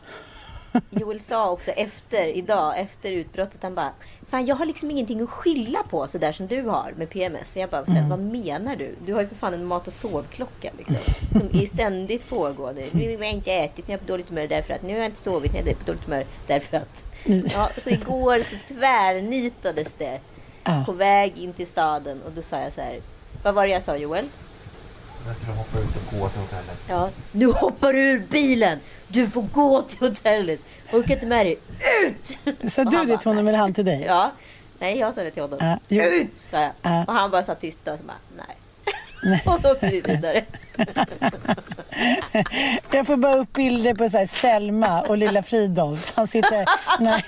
Joel sa också efter idag, efter utbrottet, han bara Fan jag har liksom ingenting att skylla på sådär som du har med PMS. Så jag bara, Mm. vad menar du? Du har ju för fan en mat och sovklocka liksom. Som är ständigt pågående. Nu har jag inte ätit, nu är jag på dåligt humör därför att. Nu har jag inte sovit, nu är jag på dåligt humör därför att. Ja, så igår så tvärnitades det Ja. på väg in till staden och då sa jag så här. Vad var det jag sa Joel? Jag skulle hoppa ut och gå till hotellet. Ja, nu hoppar du ur bilen! Du får gå till hotellet! Orkar inte med dig. Ut! Sa du det till honom eller han till dig? Ja. Nej, jag sa det till honom. Ja, jo. Ut! sa jag. Ja. Och han bara satt tyst och så bara, nej. Och så åkte vi vidare. Jag får bara upp bilder på så här Selma och lilla Fridolf. Han sitter... Nej.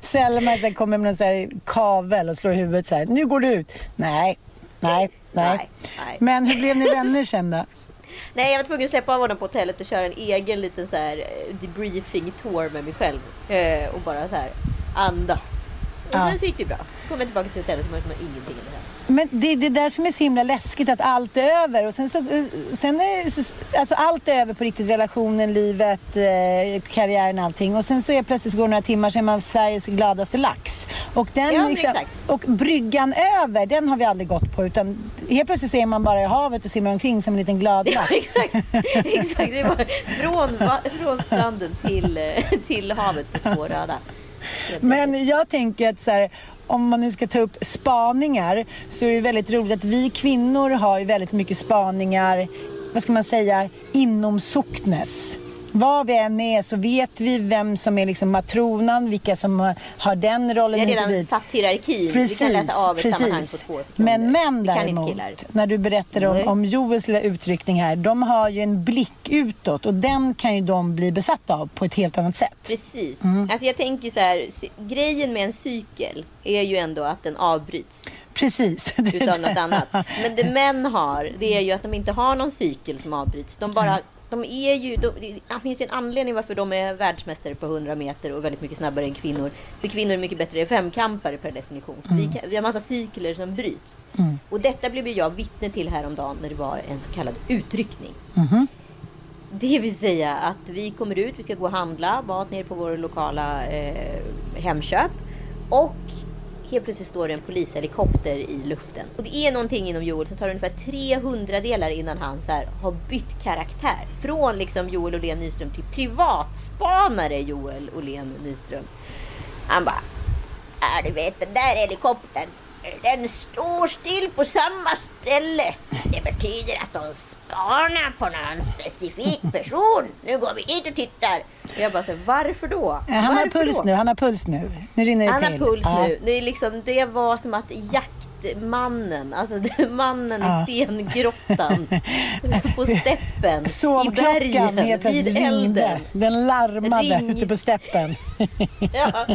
Selma så kommer med här kavel och slår huvudet så här. Nu går du ut. Nej, nej, nej. Nej, nej. Men hur blev ni vänner sen då? Nej, jag var tvungen att släppa av honom på hotellet och köra en egen liten så här eh, debriefing-tour med mig själv. Eh, och bara så här andas. Och Ja. sen så gick det bra. Kom jag tillbaka till hotellet var det som ingenting hade. Men det är det där som är så himla läskigt att allt är över och sen så, sen är så, alltså allt är över på riktigt, relationen, livet, eh, karriären, allting och sen så är plötsligt så går det några timmar så är man Sveriges gladaste lax. Och den Ja, liksom, och bryggan över, den har vi aldrig gått på utan helt plötsligt så är man bara i havet och simmar omkring som en liten glad Ja, lax. exakt. exakt. Det var från, från stranden till, eh, till havet på två röda. Men jag tänker att så här, om man nu ska ta upp spaningar så är det väldigt roligt att vi kvinnor har ju väldigt mycket spaningar, vad ska man säga, inom socknes. Var vi än är så vet vi vem som är liksom matronan, vilka som har, har den rollen Vi har redan dit. satt hierarkin. Precis, vi kan läsa av ett sammanhang på precis. två sekunder. Men män däremot, när du berättade om, om Joels lilla utryckning här, de har ju en blick utåt och den kan ju de bli besatta av på ett helt annat sätt. Precis. Mm. Alltså jag tänker så här, grejen med en cykel är ju ändå att den avbryts Precis. Utav något annat. Men det män har, det är ju att de inte har någon cykel som avbryts. De bara, de är ju, de, det finns ju en anledning varför de är världsmästare på 100 meter och väldigt mycket snabbare än kvinnor. För kvinnor är mycket bättre femkampare per definition. Vi, kan, vi har massa cykler som bryts. Och detta blev jag vittne till häromdagen när det var en så kallad utryckning. Det vill säga att vi kommer ut, vi ska gå och handla mat nere på vår lokala eh, Hemköp. Och helt plötsligt står det en polishelikopter i luften. Och det är någonting inom Joel som tar ungefär 300 delar innan han så här, har bytt karaktär. Från liksom Joel Åhlén Nyström till privatspanare Joel Åhlén Nyström. Han bara, ja du vet den där helikoptern, den står still på samma ställe. Det betyder att de spanar på någon specifik person. Nu går vi dit och tittar. Jag bara, så, här, varför då? Ja, han har Varför puls då? nu, han har puls nu. Nu rinner det Han har till. puls Ja. nu. Det, är liksom, det var som att jaktmannen, alltså mannen Ja. i stengrottan på steppen i bergen helt vid ringde. elden. Den larmade Ring. ute på steppen. Ja.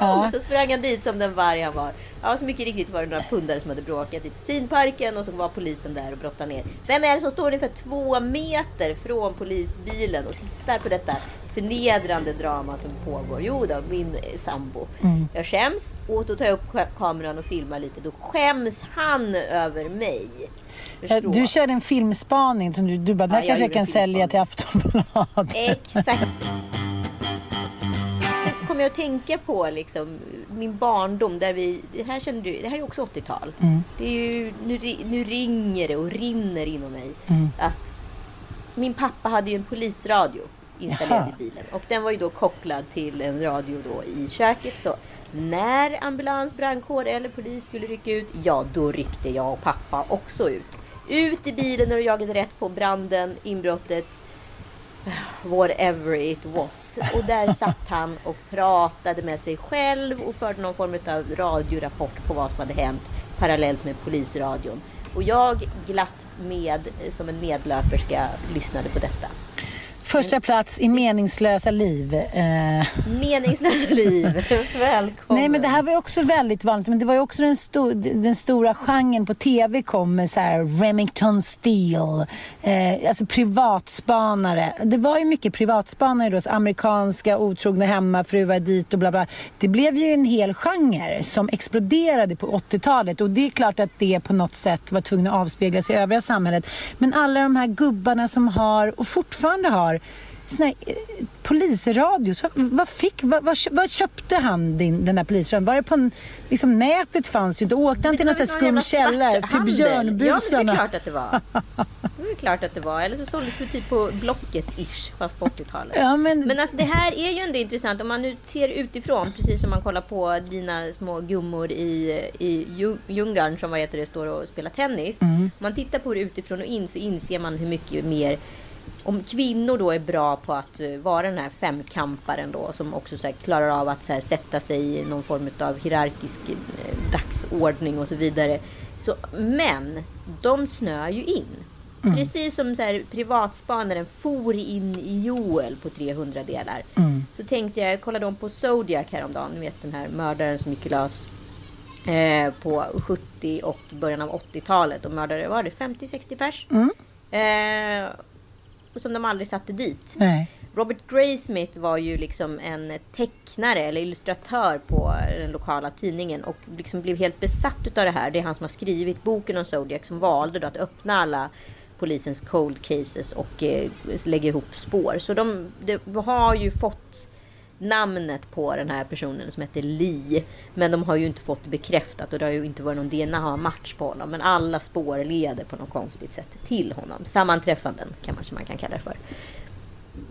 Au! Så sprang han dit som den varg han var. Ja, så mycket riktigt var det några pundare som hade bråkat i Tessinparken och så var polisen där och brottade ner. Vem är det som står ungefär två meter från polisbilen och tittar på detta förnedrande drama som pågår? Jo då, min eh, sambo. Jag skäms och då tar jag upp ka- kameran och filmar lite. Då skäms han över mig. Eh, Förstå? Du körde en filmspaning som du, du bara, Ja, jag kanske jag kan sälja till Aftonbladet. Exakt. Kommer jag att tänka på liksom, min barndom. Där vi, det, här känner du, det här är också 80-tal. Det är ju, nu, nu ringer det och rinner inom mig. Att min pappa hade ju en polisradio installerad Jaha. i bilen. Och den var ju då kopplad till en radio då i köket. Så när ambulans, brandkår eller polis skulle rycka ut, ja då ryckte jag och pappa också ut. Ut i bilen och jagade rätt på branden, inbrottet, whatever it was. Och där satt han och pratade med sig själv och förde någon form av radiorapport på vad som hade hänt parallellt med polisradion. Och jag glatt med, som en medlöperska, lyssnade på detta. Första plats i meningslösa liv. Eh, Meningslösa liv. Välkommen. Nej men det här var ju också väldigt vanligt. Men det var ju också den, sto den stora genren på tv kom med så här Remington Steel. Eh, alltså privatspanare. Det var ju mycket privatspanare då. så Amerikanska otrogna hemmafruar dit och bla bla. Det blev ju en hel genre som exploderade på 80-talet. Och det är klart att det på något sätt var tvungen att avspegla sig i övriga samhället. Men alla de här gubbarna som har och fortfarande har här, eh, polisradios. Vad, vad, fick, vad, vad, vad köpte han din, den där polisradion? Var det på en, liksom, nätet fanns ju inte. Åkte han till någon skum källare till Björnbusarna? Ja, det är klart att det var. Det är klart att det var. Eller så såldes det typ på Blocket-ish, fast på 80-talet. Ja, men, Men alltså det här är ju ändå intressant om man nu ser utifrån, precis som man kollar på dina små gummor i, i Ju- Ljungarn som vad heter det, står och spelar tennis. Om man tittar på det utifrån och in så inser man hur mycket mer om kvinnor då är bra på att eh, vara den här femkamparen då som också så klarar av att så sätta sig i någon form av hierarkisk eh, dagsordning och så vidare. Så, men de snöar ju in. Precis som så här, privatspanaren for in i Joel på 300 delar. Så tänkte jag, jag kollade om på Zodiac häromdagen. Ni vet den här mördaren som gick lös eh, på 70 och början av 80-talet och mördade, var det 50-60 pers? Eh, och som de aldrig satte dit. nej. Robert Graysmith var ju liksom en tecknare eller illustratör på den lokala tidningen och liksom blev helt besatt utav det här. Det är han som har skrivit boken om Zodiac som valde då att öppna alla polisens cold cases och eh, lägga ihop spår. Så de, de har ju fått namnet på den här personen som heter Lee. Men de har ju inte fått det bekräftat och det har ju inte varit någon DNA-match på honom. Men alla spår leder på något konstigt sätt till honom. Sammanträffanden kanske man kan kalla det för.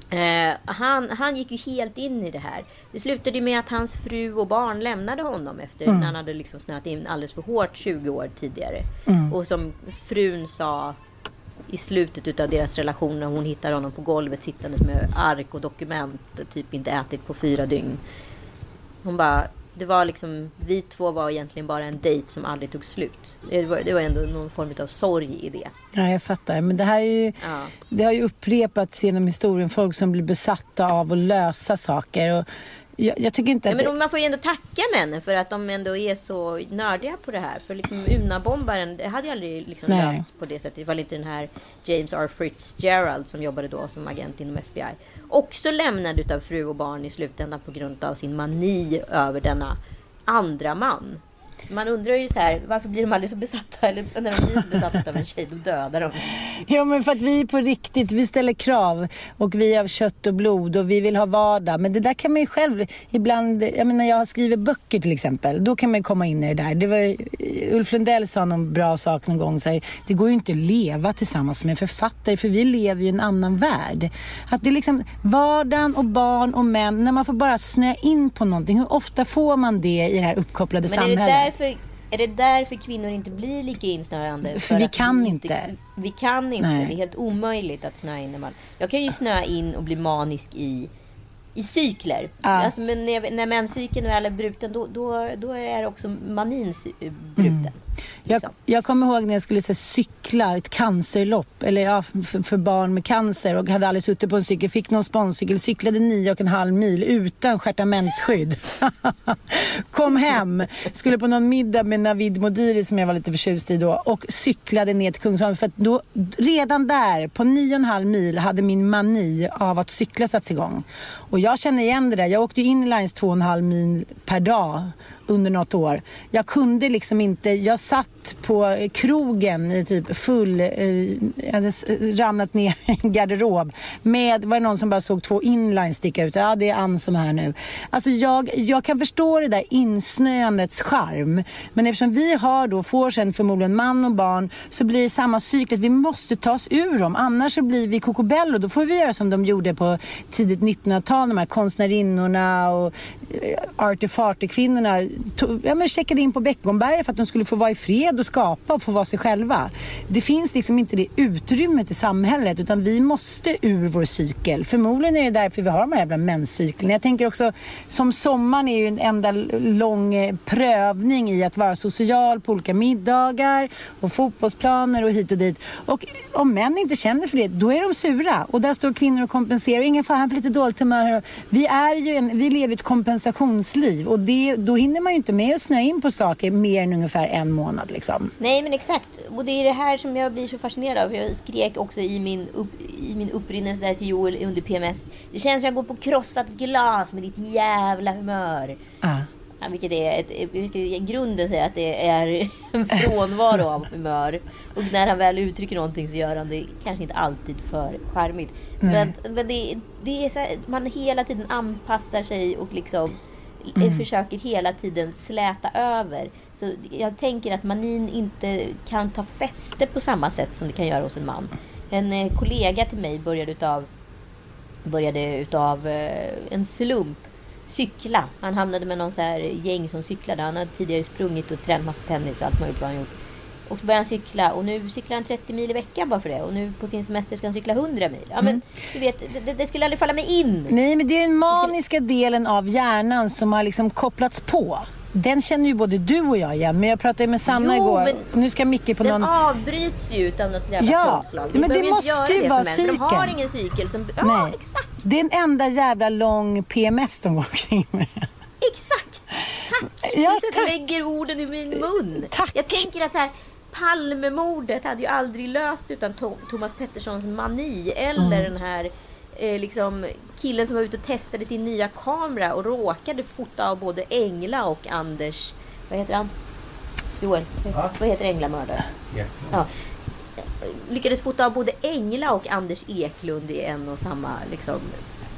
Eh, han, han gick ju helt in i det här. Det slutade med att hans fru och barn lämnade honom efter när han hade liksom snöat in alldeles för hårt 20 år tidigare. Och som frun sa i slutet utav deras relation när hon hittar honom på golvet sittandes med ark och dokument och typ inte ätit på fyra dygn. Hon bara, det var liksom, vi två var egentligen bara en dejt som aldrig tog slut. Det var, det var ändå någon form av sorg i det. Ja, jag fattar. Men det här är ju, Ja. det har ju upprepats genom historien. Folk som blir besatta av att lösa saker. Och jag, jag tycker inte Ja, att... men man får ju ändå tacka männen för att de ändå är så nördiga på det här. För liksom Una-bombaren, det hade ju aldrig liksom Nej. lösts på det sättet. Ifall inte den här James R. Fitzgerald som jobbade då som agent inom FBI. Också lämnad utav fru och barn i slutändan på grund av sin mani över denna andra man. Man undrar ju så här, varför blir de aldrig så besatta? Eller när de blir så besatta av en tjej, då dödar de. Ja men för att vi är på riktigt, vi ställer krav och vi är av kött och blod och vi vill ha vardag. Men det där kan man ju själv ibland, jag menar jag skriver böcker till exempel, då kan man ju komma in i det där. Det var, Ulf Lundell sa någon bra sak någon gång, så här, det går ju inte att leva tillsammans med en författare för vi lever ju i en annan värld. Att det är liksom vardagen och barn och män, när man får bara snöa in på någonting, hur ofta får man det i det här uppkopplade Men samhället? Därför, är det därför kvinnor inte blir lika insnöande? För vi kan vi inte. Vi kan inte. Nej. Det är helt omöjligt att snöa in. Man, jag kan ju snöa in och bli manisk i, i cykler. Ja. Alltså, men när, när menscykeln väl är bruten då, då, då är också manin sy- bruten. Jag, liksom. jag kommer ihåg när jag skulle här, cykla ett cancerlopp, eller ja, för, för barn med cancer och hade aldrig suttit på en cykel. Fick någon sponscykel, cyklade nio och en halv mil utan stjärtamentsskydd. Kom hem, skulle på någon middag med Navid Modiri som jag var lite förtjust i då och cyklade ner till Kungsholmen. För att då, redan där, på nio och en halv mil, hade min mani av att cykla satts igång. Och jag känner igen det där. Jag åkte ju inlines två och en halv mil per dag under något år. Jag kunde liksom inte, jag satt på krogen i typ full, eh, hade eh, ramlat ner i en garderob med, var det någon som bara såg två inlines sticka ut? Ja, det är Ann som är här nu. Alltså jag, jag kan förstå det där insnöandets charm. Men eftersom vi har då, får sen förmodligen man och barn, så blir det samma cykel. Vi måste ta oss ur dem. Annars så blir vi kokobello. Då får vi göra som de gjorde på tidigt 1900-tal, de här konstnärinnorna och eh, artefartekvinnorna. Ja, men checkade in på Beckomberga för att de skulle få vara i fred och skapa och få vara sig själva. Det finns liksom inte det utrymmet i samhället utan vi måste ur vår cykel. Förmodligen är det därför vi har de här jävla menscyklerna. Jag tänker också, som sommaren är ju en enda lång eh, prövning i att vara social på olika middagar och fotbollsplaner och hit och dit. Och om män inte känner för det, då är de sura. Och där står kvinnor och kompenserar. Ingen fan, han får lite dåligt humör. Vi, är ju en, vi lever ett kompensationsliv och det, då hinner man ju inte med att snöa in på saker mer än ungefär en månad. Liksom. Nej men exakt. Och det är det här som jag blir så fascinerad av. Jag skrek också i min, upp, i min upprinnelse där till Joel under PMS. Det känns som jag går på krossat glas med ditt jävla humör. Ah. Ja, vilket är ett, vilket i grunden säger att det är en frånvaro av humör. Och när han väl uttrycker någonting så gör han det kanske inte alltid för charmigt. Men, men det, det är så här, man hela tiden anpassar sig och liksom Mm. försöker hela tiden släta över. Så jag tänker att manin inte kan ta fäste på samma sätt som det kan göra hos en man. En eh, kollega till mig började utav, började utav eh, en slump cykla. Han hamnade med någon så här gäng som cyklade. Han hade tidigare sprungit och tränat massa tennis och allt möjligt vad han gjort. Och så började han cykla och nu cyklar han 30 mil i veckan bara för det. Och nu på sin semester ska han cykla 100 mil. Ja men du vet, det, det skulle aldrig falla mig in. Nej, men det är den maniska delen av hjärnan som har liksom kopplats på. Den känner ju både du och jag igen. Men jag pratade med Sanna Jo, igår. nu ska Micke på Den någon... avbryts ju utav något jävla Ja, trollslag. men det måste ju det vara för De har cykeln. ingen cykel som... Ja, Nej. exakt. Det är en enda jävla lång PMS de går omkring med. Exakt! Tack! Ja, du tack. lägger orden i min mun. Tack. Jag tänker att så här, Palmemordet hade ju aldrig löst utan Thomas Petterssons mani. Eller Mm. den här eh, liksom, killen som var ute och testade sin nya kamera och råkade fota av både Engla och Anders... Vad heter han? Joel, Va? vad heter Änglamördare? Ja. Lyckades fota av både Engla och Anders Eklund i en och samma liksom,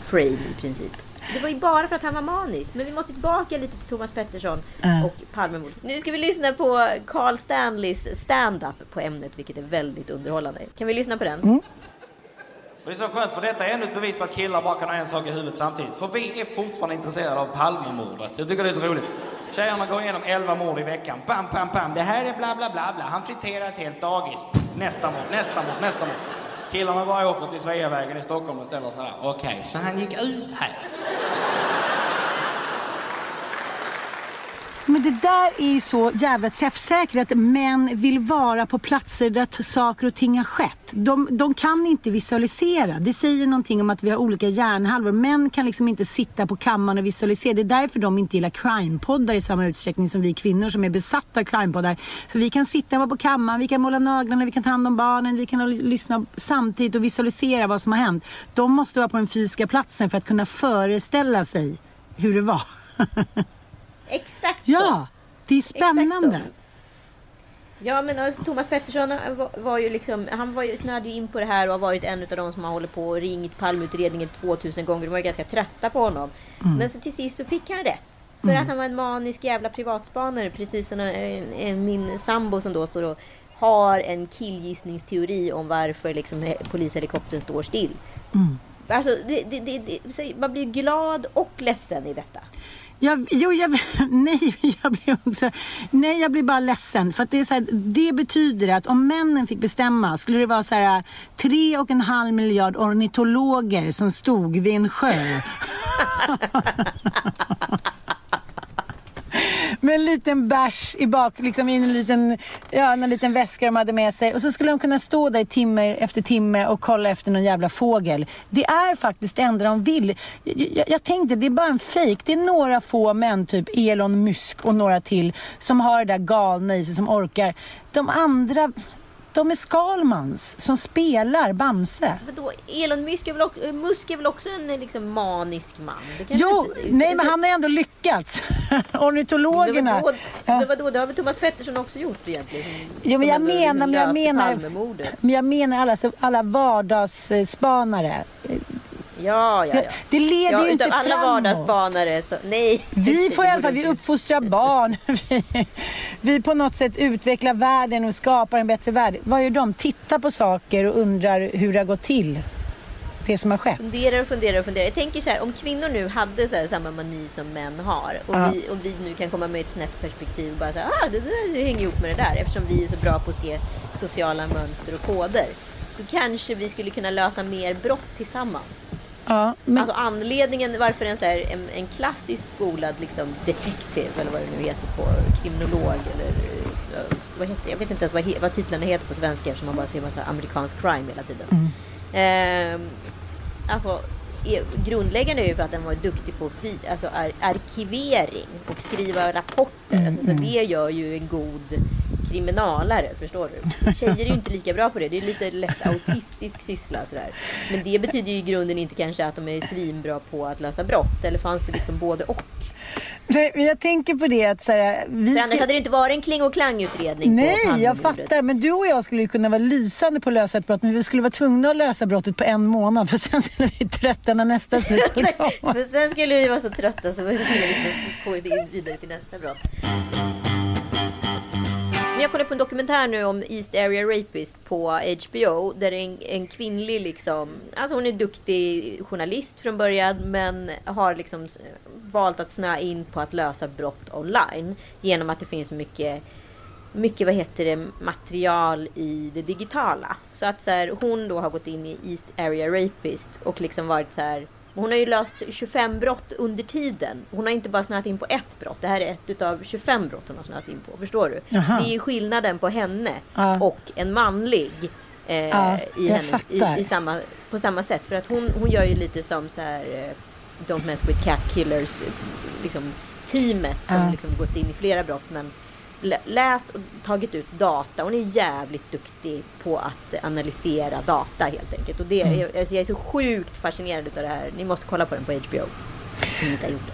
frame i princip. Det var ju bara för att han var manisk. Men vi måste tillbaka lite till Thomas Pettersson Ja. och Palmemordet. Nu ska vi lyssna på Carl Stanleys stand-up på ämnet, vilket är väldigt underhållande. Kan vi lyssna på den? Mm. Och det är så skönt för detta är ännu ett bevis på att killar bara kan ha en sak i huvudet samtidigt. För vi är fortfarande intresserade av Palmemordet. Jag tycker det är så roligt. Tjejerna går igenom 11 mord i veckan. Bam, bam, bam. Det här är bla, bla, bla, bla. Han friterar ett helt dagis. Pff, nästa mord, nästa mord, nästa mord. Killarna bara åker till Sveavägen i Stockholm och ställer sig där. Okej, så han gick ut här. Men det där är ju så jävla träffsäkert att män vill vara på platser där saker och ting har skett. De, de kan inte visualisera. Det säger någonting om att vi har olika hjärnhalvor. Män kan liksom inte sitta på kammaren och visualisera. Det är därför de inte gillar crime-poddar i samma utsträckning som vi kvinnor som är besatta av crime-poddar. För vi kan sitta på kammaren, vi kan måla naglarna, vi kan ta hand om barnen, vi kan lyssna samtidigt och visualisera vad som har hänt. De måste vara på den fysiska platsen för att kunna föreställa sig hur det var. Exakt så. Ja, det är spännande. Ja men alltså, Thomas Pettersson var, ju liksom, han var ju, snöade ju in på det här och har varit en av de som har hållit på och ringt Palmeutredningen 2000 gånger. De var ju ganska trötta på honom. Men så till sist så fick han rätt. För att han var en manisk jävla privatspanare. Precis som en, en, min sambo som då står och har en killgissningsteori om varför liksom, he- polishelikoptern står still. Alltså, det, det, det, man blir glad och ledsen i detta. Jag, jo, jag, nej, jag blir också, nej, jag blir bara ledsen. För att det, är så här, det betyder att om männen fick bestämma skulle det vara så här, tre och en halv miljard ornitologer som stod vid en sjö. med en liten bärs i bak, liksom i en liten, ja, en liten väska de hade med sig. Och så skulle de kunna stå där timme efter timme och kolla efter någon jävla fågel. Det är faktiskt det enda de vill. Jag, jag, jag tänkte, det är bara en fejk. Det är några få män, typ Elon Musk och några till, som har det där galna i sig, som orkar. De andra, de är Skalmans som spelar Bamse. Vadå, Elon Musk är väl också, Musk är väl också en liksom manisk man? Jo, nej men han har ändå lyckats. Ornitologerna. Men vadå, Ja. men vadå, det har väl Thomas Pettersson också gjort egentligen? Jo, men jag menar, men jag menar, men jag menar alla, alla vardagsspanare. Ja, ja, ja. Det leder ja, ju inte alla framåt. vardagsspanare så, nej. Vi får i Det alla fall, vi uppfostrar barn. Vi, vi på något sätt utvecklar världen och skapar en bättre värld. Vad gör de? Tittar på saker och undrar hur det har gått till. Det som har skett. Funderar och funderar och funderar. Jag tänker så här, om kvinnor nu hade så här, samma mani som män har och, Ja. vi, och vi nu kan komma med ett snett perspektiv och bara säga ah, det där hänger ihop med det där eftersom vi är så bra på att se sociala mönster och koder. Så kanske vi skulle kunna lösa mer brott tillsammans. Ja, men, Alltså anledningen varför en, så här, en, en klassisk skolad liksom, detective eller vad det nu heter på kriminolog eller eh, vad heter, jag vet inte ens vad, vad titlarna heter på svenska eftersom man bara ser massa amerikansk crime hela tiden. Ehm, alltså grundläggande är ju för att den var duktig på fri, alltså ar, arkivering och skriva rapporter. Alltså, så det gör ju en god kriminalare, förstår du? Tjejer är ju inte lika bra på det. Det är lite lätt autistisk syssla sådär. Men det betyder ju i grunden inte kanske att de är svinbra på att lösa brott. Eller fanns det liksom både och? Nej, men jag tänker på det att så här, vi För annars ska... hade det inte varit en kling och klang-utredning Nej, jag fattar. Men du och jag skulle ju kunna vara lysande på att lösa ett brott. Men vi skulle vara tvungna att lösa brottet på en månad. För sen skulle vi trötta när nästa cykel kommer. Men sen skulle vi vara så trötta så vi skulle liksom få det vidare till nästa brott. Men jag kollade på en dokumentär nu om East Area Rapist på HBO. Där det är en, en kvinnlig liksom, alltså hon är duktig journalist från början men har liksom valt att snöa in på att lösa brott online. Genom att det finns så mycket mycket vad heter det, material i det digitala. Så att så här, hon då har gått in i East Area Rapist och liksom varit så här. Hon har ju löst 25 brott under tiden. Hon har inte bara snöat in på ett brott. Det här är ett utav 25 brott hon har snöat in på. Förstår du? Jaha. Det är skillnaden på henne Ja. och en manlig. Eh, Ja, i hennes, i, i samma, på samma sätt. För att hon, hon gör ju lite som så här eh, Don't mess with cat killers. Liksom, teamet som Ja. liksom gått in i flera brott. Men lä- läst och tagit ut data. Hon är jävligt duktig på att analysera data helt enkelt. Och det, Mm. jag, alltså jag är så sjukt fascinerad av det här. Ni måste kolla på den på HBO. Om ni inte har gjort det.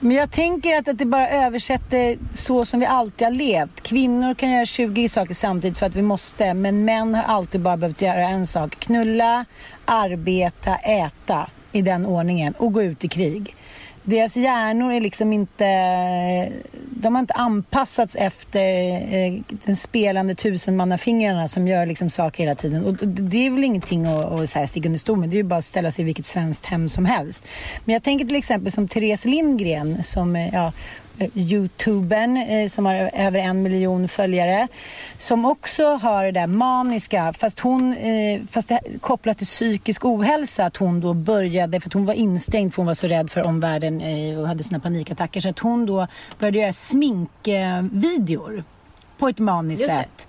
Men jag tänker att, att det bara översätter så som vi alltid har levt. Kvinnor kan göra 20 saker samtidigt för att vi måste. Men män har alltid bara behövt göra en sak. Knulla, arbeta, äta i den ordningen och gå ut i krig. Deras hjärnor är liksom inte... De har inte anpassats efter eh, den spelande tusenmannafingrarna som gör liksom saker hela tiden. Och det- är väl ingenting att, att så här sticka under stol med. Det är ju bara att ställa sig i vilket svenskt hem som helst. Men jag tänker till exempel som Therese Lindgren som eh, ja, Youtubern eh, som har över en miljon följare. Som också har det där maniska fast hon, eh, fast det, kopplat till psykisk ohälsa att hon då började, för att hon var instängd för hon var så rädd för omvärlden eh, och hade sina panikattacker. Så att hon då började göra sminkvideor på ett maniskt sätt.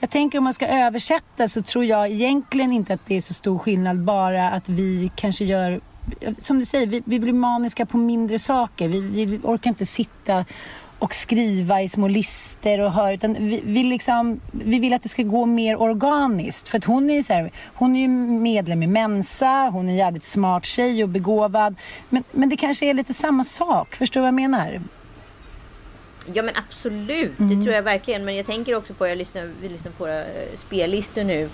Jag tänker om man ska översätta så tror jag egentligen inte att det är så stor skillnad bara att vi kanske gör som du säger, vi, vi blir maniska på mindre saker. Vi, vi orkar inte sitta och skriva i små lister och höra utan vi, vi, liksom, vi vill att det ska gå mer organiskt. För att hon är ju så här, hon är ju medlem i Mensa, hon är en jävligt smart tjej och begåvad. Men, men det kanske är lite samma sak, förstår du vad jag menar? Ja men absolut, Mm. det tror jag verkligen. Men jag tänker också på, jag lyssnar, vi lyssnar på våra eh, spellistor nu.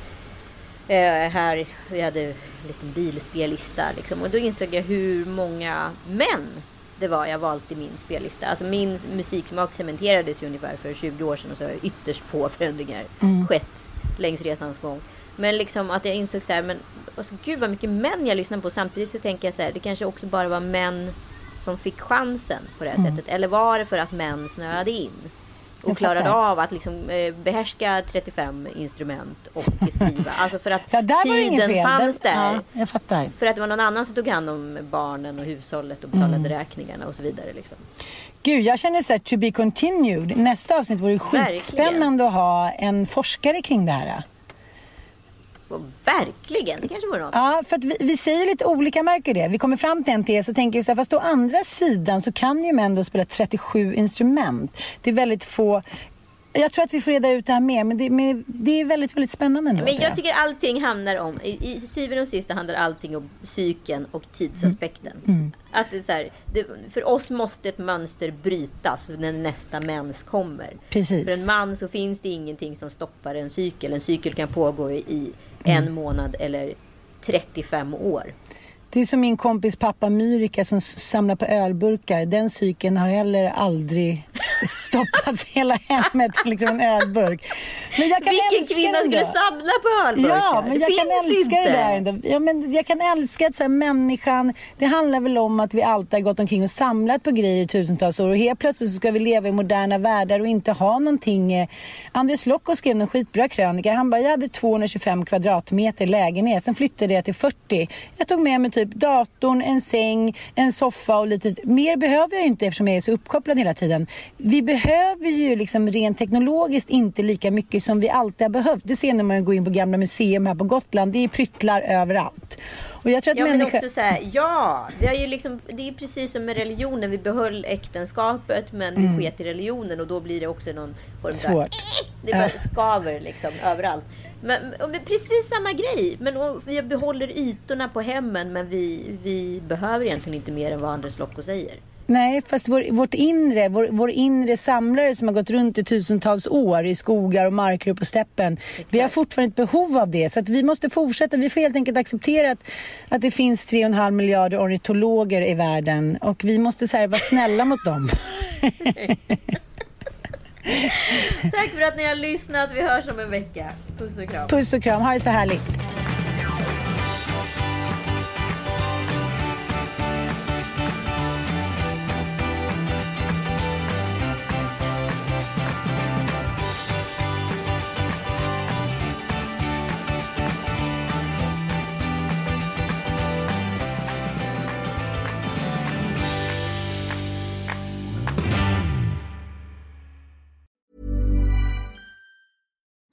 Eh, här, vi hade en liten bilspellista liksom. Och då insåg jag hur många män det var jag valt i min spellista. Alltså min musiksmak cementerades ju ungefär för 20 år sedan och så har ytterst få förändringar skett längs resans gång. Men liksom att jag insåg så här, men alltså, gud vad mycket män jag lyssnar på. Samtidigt så tänker jag så här, det kanske också bara var män som fick chansen på det här sättet. Eller var det för att män snöade in? Och klarade av att liksom, eh, behärska 35 instrument och skriva. Alltså för att Ja, tiden fanns Där-. Ja, jag fattar. För att det var någon annan som tog hand om barnen och hushållet och betalade Mm. räkningarna och så vidare. Liksom. Gud, jag känner så här, to be continued. Nästa avsnitt vore skitspännande att ha en forskare kring det här. Verkligen, det kanske vore något. Ja, för att vi, vi säger lite olika, märker det. Vi kommer fram till en tes och tänker så här, fast å andra sidan så kan ju män då spela 37 instrument. Det är väldigt få jag tror att vi får reda ut det här mer, men det, men det är väldigt, väldigt spännande ändå. Men jag tycker allting handlar om, i, i syvende och sist handlar allting om psyken och tidsaspekten. Mm. Mm. Att det så här, det, för oss måste ett mönster brytas när nästa mens kommer. Precis. För en man så finns det ingenting som stoppar en cykel. En cykel kan pågå i en Mm. månad eller 35 år. Det är som min kompis pappa Myrika som samlar på ölburkar. Den cykeln har heller aldrig stoppats hela hemmet till liksom en ölburk. Men jag kan Vilken älska kvinna skulle samla på ölburkar? Ja, men jag kan finns älska inte. det där. Ja, men jag kan älska att så här, människan, det handlar väl om att vi alltid har gått omkring och samlat på grejer i tusentals år och helt plötsligt så ska vi leva i moderna världar och inte ha någonting. eh. Andres Lokko skrev en skitbra krönika. Han bara, jag hade 225 kvadratmeter lägenhet, sen flyttade jag till 40. Jag tog med mig typ Typ datorn, en säng, en soffa och lite, mer behöver jag ju inte eftersom jag är så uppkopplad hela tiden. Vi behöver ju liksom rent teknologiskt inte lika mycket som vi alltid har behövt. Det ser man när man går in på gamla museum här på Gotland. Det är pryttlar överallt. Och jag tror att Ja, men människa... också så här, ja, det är ju liksom, det är precis som med religionen. Vi behöll äktenskapet, men vi sket i religionen och då blir det också någon form av Mm. Svårt. Det bara skaver liksom överallt. Men, är precis samma grej. Men och vi behåller ytorna på hemmen, men vi, vi behöver egentligen inte mer än vad Andres Lokko säger. Nej, fast vår, vårt inre, vår, vår inre samlare som har gått runt i tusentals år i skogar och marker och på steppen. Vi har fortfarande ett behov av det. Så att vi måste fortsätta. Vi får helt enkelt acceptera att, att det finns 3,5 miljarder ornitologer i världen. Och vi måste så här, vara snälla mot dem. Tack för att ni har lyssnat. Vi hörs om en vecka. Puss och kram. Puss och kram. Ha det så härligt.